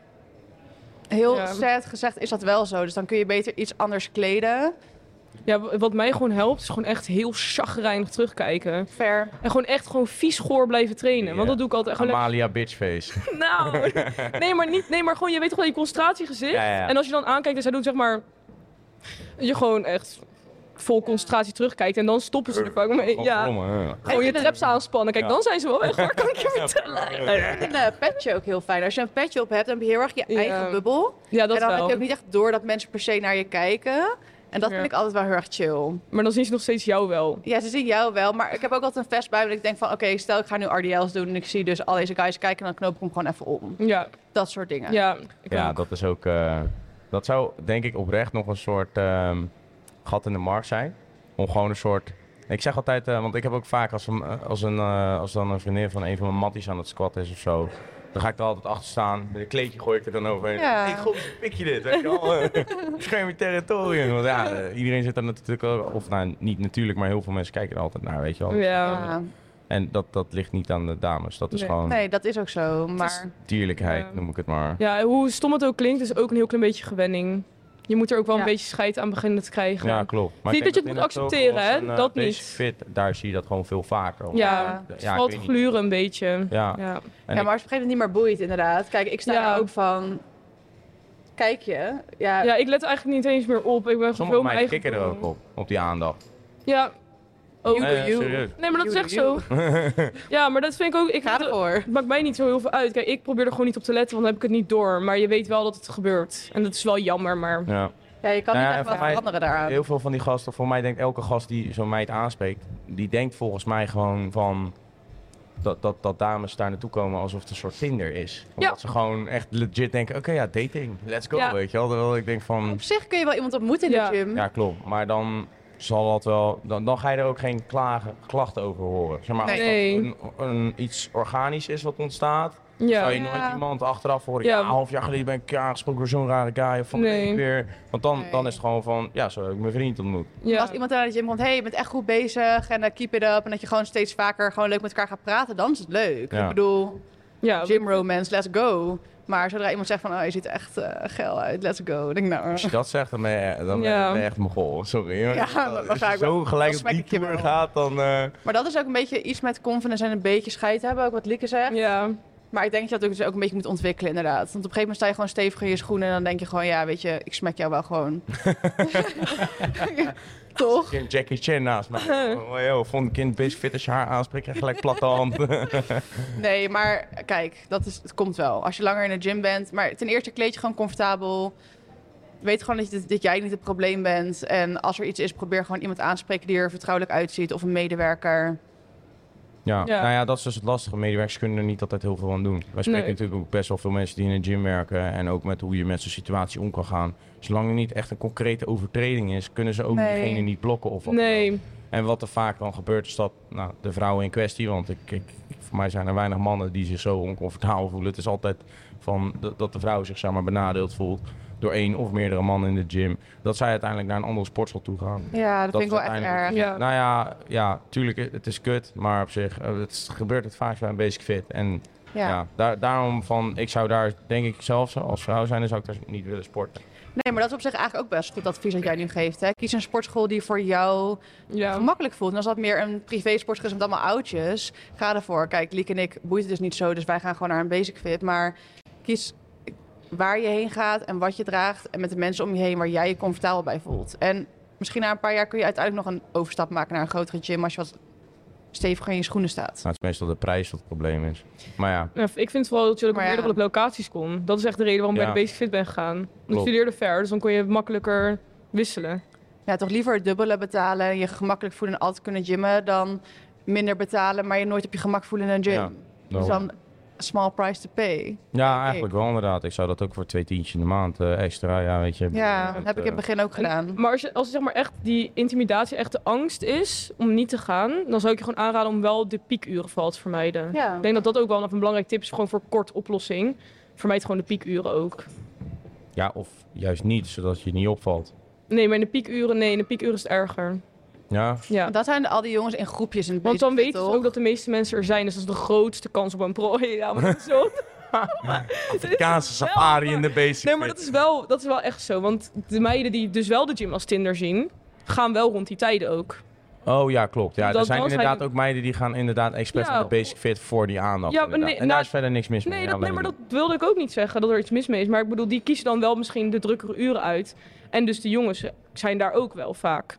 heel Ja. sad gezegd is dat wel zo. Dus dan kun je beter iets anders kleden. Ja, wat mij gewoon helpt, is gewoon echt heel chagrijnig terugkijken. Fair. En gewoon echt gewoon vies goor blijven trainen. Want dat doe ik altijd. Gewoon Amalia Bitchface. Nou, nee, maar niet. Nee, maar gewoon, je weet toch wel je concentratiegezicht. Ja, ja. En als je dan aankijkt en zij doen zeg maar. Je gewoon echt vol concentratie terugkijkt. En dan stoppen ze er vaak mee. Ja, gewoon je traps aanspannen. Kijk, Ja. dan zijn ze wel weg hoor, kan ik je vertellen. Ik vind een petje ook heel fijn. Als je een petje op hebt, dan heb je heel erg je Ja. eigen bubbel. Ja, dat en dan heb je ook niet echt door dat mensen per se naar je kijken. En dat Ja. vind ik altijd wel heel erg chill. Maar dan zien ze nog steeds jou wel. Ja, ze zien jou wel, maar ik heb ook altijd een vest bij. Dat ik denk van, oké, stel ik ga nu RDL's doen en ik zie dus al deze guys kijken, dan knoop ik hem gewoon even om. Ja, Dat soort dingen. ja. Ja, ook. dat is ook. eh, dat zou denk ik oprecht nog een soort ehm, gat in de markt zijn. Om gewoon een soort. Ik zeg altijd, eh, want ik heb ook vaak als, een, eh, als, een, eh, als dan een vriendin van een van mijn matties aan het squat is of zo. Dan ga ik er altijd achter staan. Met een kleedje gooi ik er dan overheen. Ja. Hey, god, pik je dit? Weet je wel? Bescherm je territorium. Want ja, eh, iedereen zit er natuurlijk ook. Of nou, niet natuurlijk, maar heel veel mensen kijken er altijd naar, weet je wel. Ja. En dat, dat ligt niet aan de dames. Dat is Nee. gewoon Nee, dat is ook zo. Maar dierlijkheid, noem ik het maar. ja, hoe stom het ook klinkt, is ook een heel klein beetje gewenning. Je moet er ook wel een beetje scheid aan beginnen te krijgen. Ja, klopt. Maar niet dat je het moet accepteren, hè? Een, dat niet. Fit, daar zie je dat gewoon veel vaker. Ja, het valt gluren een beetje. Ja, ja. ja maar als het op een gegeven moment niet meer boeit, inderdaad. Kijk, ik sta er ook van kijk je. Ja. ja, ik let eigenlijk niet eens meer op. Ik ben gewoon mijn eigen... kikken er ook op, op die aandacht. Ja. Oh, nee, nee, maar dat is echt zo. ja, maar dat vind ik ook... Ik Ga ervoor. Het maakt mij niet zo heel veel uit. Kijk, ik probeer er gewoon niet op te letten, want dan heb ik het niet door. Maar je weet wel dat het gebeurt. En dat is wel jammer, maar... Ja. Ja, je kan nou niet echt wat veranderen daaraan. Heel veel van die gasten, voor mij denkt elke gast die zo'n meid aanspreekt, die denkt volgens mij gewoon van dat, dat, dat dames daar naartoe komen alsof het een soort Tinder is. Omdat ze gewoon echt legit denken, oké ja, dating, let's go, weet je wel. Terwijl ik denk van... Op zich kun je wel iemand ontmoeten in de gym. Ja, klopt. Maar dan zal dat wel, dan, dan ga je er ook geen klagen, klachten over horen. Zeg maar, nee. als een, een, iets organisch is wat ontstaat, ja. Zou je nooit iemand achteraf horen, ja, een half jaar geleden ben ik aangesproken door zo'n rare guy of van nee. weer. Want dan, dan is het gewoon van, ja, zo heb ik mijn vriend ontmoet. Ja. Als iemand naar de gym komt, hey, je bent echt goed bezig en uh, keep it up. En dat je gewoon steeds vaker gewoon leuk met elkaar gaat praten, dan is het leuk. Ik bedoel, ja, gym romance, let's go. Maar zodra iemand zegt van, oh, je ziet echt uh, geil uit, let's go. Dan denk ik, nou... Als je dat zegt, dan ben je, dan ben je echt mogol. Sorry. Ja, dan, ga ik zo gelijk op die tour gaat, dan... Uh... Maar dat is ook een beetje iets met confidence en een beetje scheid hebben, ook wat Lieke zegt. Ja. Maar ik denk dat je dat ook, dus ook een beetje moet ontwikkelen, inderdaad. Want op een gegeven moment sta je gewoon stevig in je schoenen en dan denk je gewoon, ja, weet je, ik smek jou wel gewoon. Toch? Geen Jackie Chan naast me. Oh, yo, vond kind basic fit als je haar aanspreekt en gelijk platte hand. nee, maar kijk, dat is, het komt wel. Als je langer in de gym bent. Maar ten eerste kleed je gewoon comfortabel. Weet gewoon dat, je, dat jij niet het probleem bent. En als er iets is, probeer gewoon iemand aanspreken die er vertrouwelijk uitziet. Of een medewerker. Ja. nou ja, dat is dus het lastige. Medewerkers kunnen er niet altijd heel veel aan doen. Wij spreken natuurlijk ook best wel veel mensen die in een gym werken en ook met hoe je met zo'n situatie om kan gaan. Zolang er niet echt een concrete overtreding is, kunnen ze ook nee. diegene niet blokken of wat nee. En wat er vaak dan gebeurt is dat nou, de vrouwen in kwestie, want ik, ik, voor mij zijn er weinig mannen die zich zo oncomfortabel voelen. Het is altijd van dat de vrouw zich zeg maar, benadeeld voelt door één of meerdere mannen in de gym, dat zij uiteindelijk naar een andere sportschool toe gaan. Ja, dat, vind ik wel echt erg. Ja. Nou ja, ja, tuurlijk, het is kut, maar op zich, eh, het gebeurt het vaak bij een basic fit. En ja, daar, daarom van, ik zou daar, denk ik zelf, als vrouw zijn, dan zou ik daar niet willen sporten. Nee, maar dat is op zich eigenlijk ook best goed advies dat jij nu geeft. Hè? Kies een sportschool die voor jou ja. gemakkelijk voelt. En als dat meer een privé sportschool is met allemaal oudjes, ga ervoor. Kijk, Liek en ik boeit het dus niet zo, dus wij gaan gewoon naar een basic fit. Maar kies waar je heen gaat en wat je draagt. En met de mensen om je heen waar jij je comfortabel bij voelt. En misschien na een paar jaar kun je uiteindelijk nog een overstap maken naar een grotere gym als je wat steviger in je schoenen staat. Nou, het is meestal de prijs wat het probleem is. Maar ja. ja ik vind vooral dat je ook op meerdere locaties kon. Dat is echt de reden waarom ik bij de Basic Fit ben gegaan. Ik studeerde ver, dus dan kon je makkelijker wisselen. Ja, toch liever het dubbele betalen, je gemakkelijk voelen en altijd kunnen gymmen, dan minder betalen, maar je nooit op je gemak voelen in een gym. Ja, dus dan small price to pay. Ja, eigenlijk wel inderdaad. Ik zou dat ook voor twee tientjes in de maand uh, extra, ja, weet je. Ja, dat heb ik in het begin ook gedaan. Maar als, je, als zeg maar echt die intimidatie, echt de angst is om niet te gaan, dan zou ik je gewoon aanraden om wel de piekuren vooral te vermijden. Ja. Ik denk dat dat ook wel een belangrijk tip is, gewoon voor kort oplossing. Vermijd gewoon de piekuren ook. Ja, of juist niet, zodat je niet opvalt. Nee, maar in de piekuren, nee, in de piekuren is het erger. Ja. ja. Dat zijn al die jongens in groepjes. In Want dan weten ze ook dat de meeste mensen er zijn. Dus dat is de grootste kans op een prooi. Ja, maar dat is zo... Afrikaanse safari in de basic. Nee, maar dat is, wel, dat is wel echt zo. Want de meiden die dus wel de gym als Tinder zien, gaan wel rond die tijden ook. Oh ja, klopt. Ja, er zijn inderdaad ook meiden die gaan inderdaad expres ja. de basic fit voor die aandacht. Ja, maar nee, en daar nou, is verder niks mis mee. Nee, dat, nee, maar dat wilde ik ook niet zeggen, dat er iets mis mee is. Maar ik bedoel, die kiezen dan wel misschien de drukkere uren uit. En dus de jongens zijn daar ook wel vaak.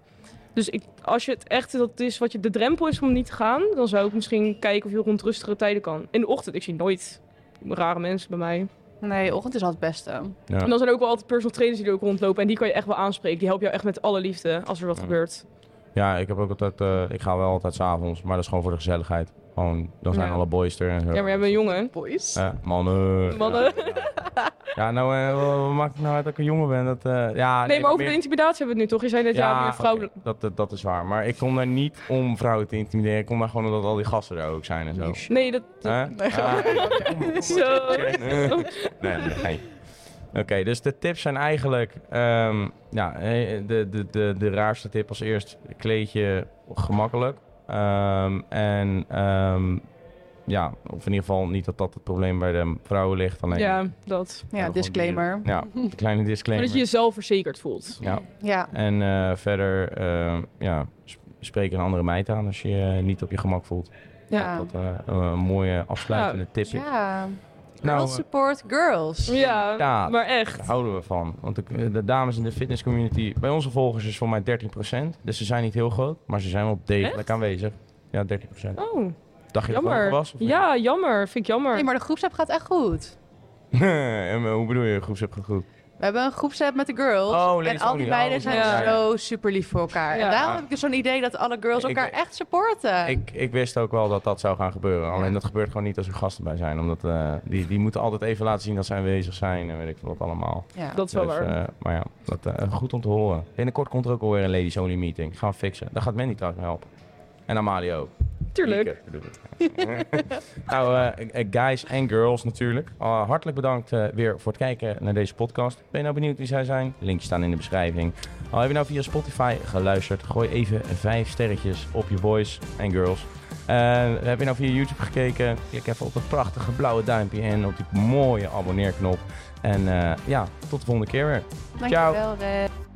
Dus ik, als je het echt dat is wat je de drempel is om niet te gaan, dan zou ik misschien kijken of je rond rustige tijden kan. In de ochtend, ik zie nooit rare mensen bij mij. Nee, ochtend is altijd het beste. Ja. En dan zijn er ook wel altijd personal trainers die er ook rondlopen en die kan je echt wel aanspreken. Die helpen jou echt met alle liefde als er wat gebeurt. Ja, ik heb ook altijd, uh, ik ga wel altijd s'avonds, maar dat is gewoon voor de gezelligheid. Gewoon, dan zijn alle boys er en zo. Ja, maar we hebben een jongen. Boys? Ja, mannen. Mannen. Ja, nou, uh, wat maakt het nou uit dat ik een jongen ben? Dat, uh, ja, nee, maar over de intimidatie hebben we het nu toch? Je zei net, ja, ja meer vrouwen... dat, dat, is waar. Maar ik kom daar niet om vrouwen te intimideren. Ik kom daar gewoon omdat al die gasten er ook zijn en zo. Nee, dat... Huh? Nee. Ah, zo. nee, nee. Oké, dus de tips zijn eigenlijk... Um, ja, de, de, de, de raarste tip als eerst, kleed je gemakkelijk. Um, en... Um, ja, of in ieder geval niet dat dat het probleem bij de vrouwen ligt. Alleen, Ja, dat. Ja, disclaimer. Ja, een kleine disclaimer. dat je jezelf verzekerd voelt. Ja, Ja. en eh, verder, eh, ja, sp- spreek een andere meid aan als je je niet op je gemak voelt. Ja. Dat eh, een mooie afsluitende tip is. Ja. Nou, Girls eh, support girls. Ja, Ja. maar echt. Daar houden we van. Want de, de dames in de fitness community, bij onze volgers is voor mij 13%. Dus ze zijn niet heel groot, maar ze zijn wel degelijk Echt? aanwezig. Ja, 13%. Oh, Dacht je dat het was? of? Ja, jammer. Vind ik jammer. Nee, maar de groepsapp gaat echt goed. en, eh, hoe bedoel je, groepsapp goed? We hebben een groepsapp met de girls. Oh, en lees al die meiden Oh, zijn ja, zo super lief voor elkaar. Ja. En daarom heb ik dus zo'n idee dat alle girls Ik- elkaar echt supporten. Ik, ik wist ook wel dat dat zou gaan gebeuren. Alleen dat gebeurt gewoon niet als er gasten bij zijn. Omdat eh, die, die moeten altijd even laten zien dat ze aanwezig zijn en weet ik veel wat allemaal. ja. Dat is wel Dus, waar. eh, maar ja, dat, eh, goed om te horen. Binnenkort komt er ook alweer een ladies only meeting. Gaan we fixen. Daar gaat Mandy trouwens mee helpen. En Amalia ook. Tuurlijk. Nou, eh, eh, guys en girls natuurlijk. Uh, hartelijk bedankt eh, weer voor het kijken naar deze podcast. Ben je nou benieuwd wie zij zijn? Linkjes staan in de beschrijving. Al heb je nou via Spotify geluisterd, gooi even vijf sterretjes op je boys en girls. Eh, heb je nou via YouTube gekeken? Klik even op dat prachtige blauwe duimpje en op die mooie abonneerknop. En eh, ja, tot de volgende keer weer. Dankjewel, Red.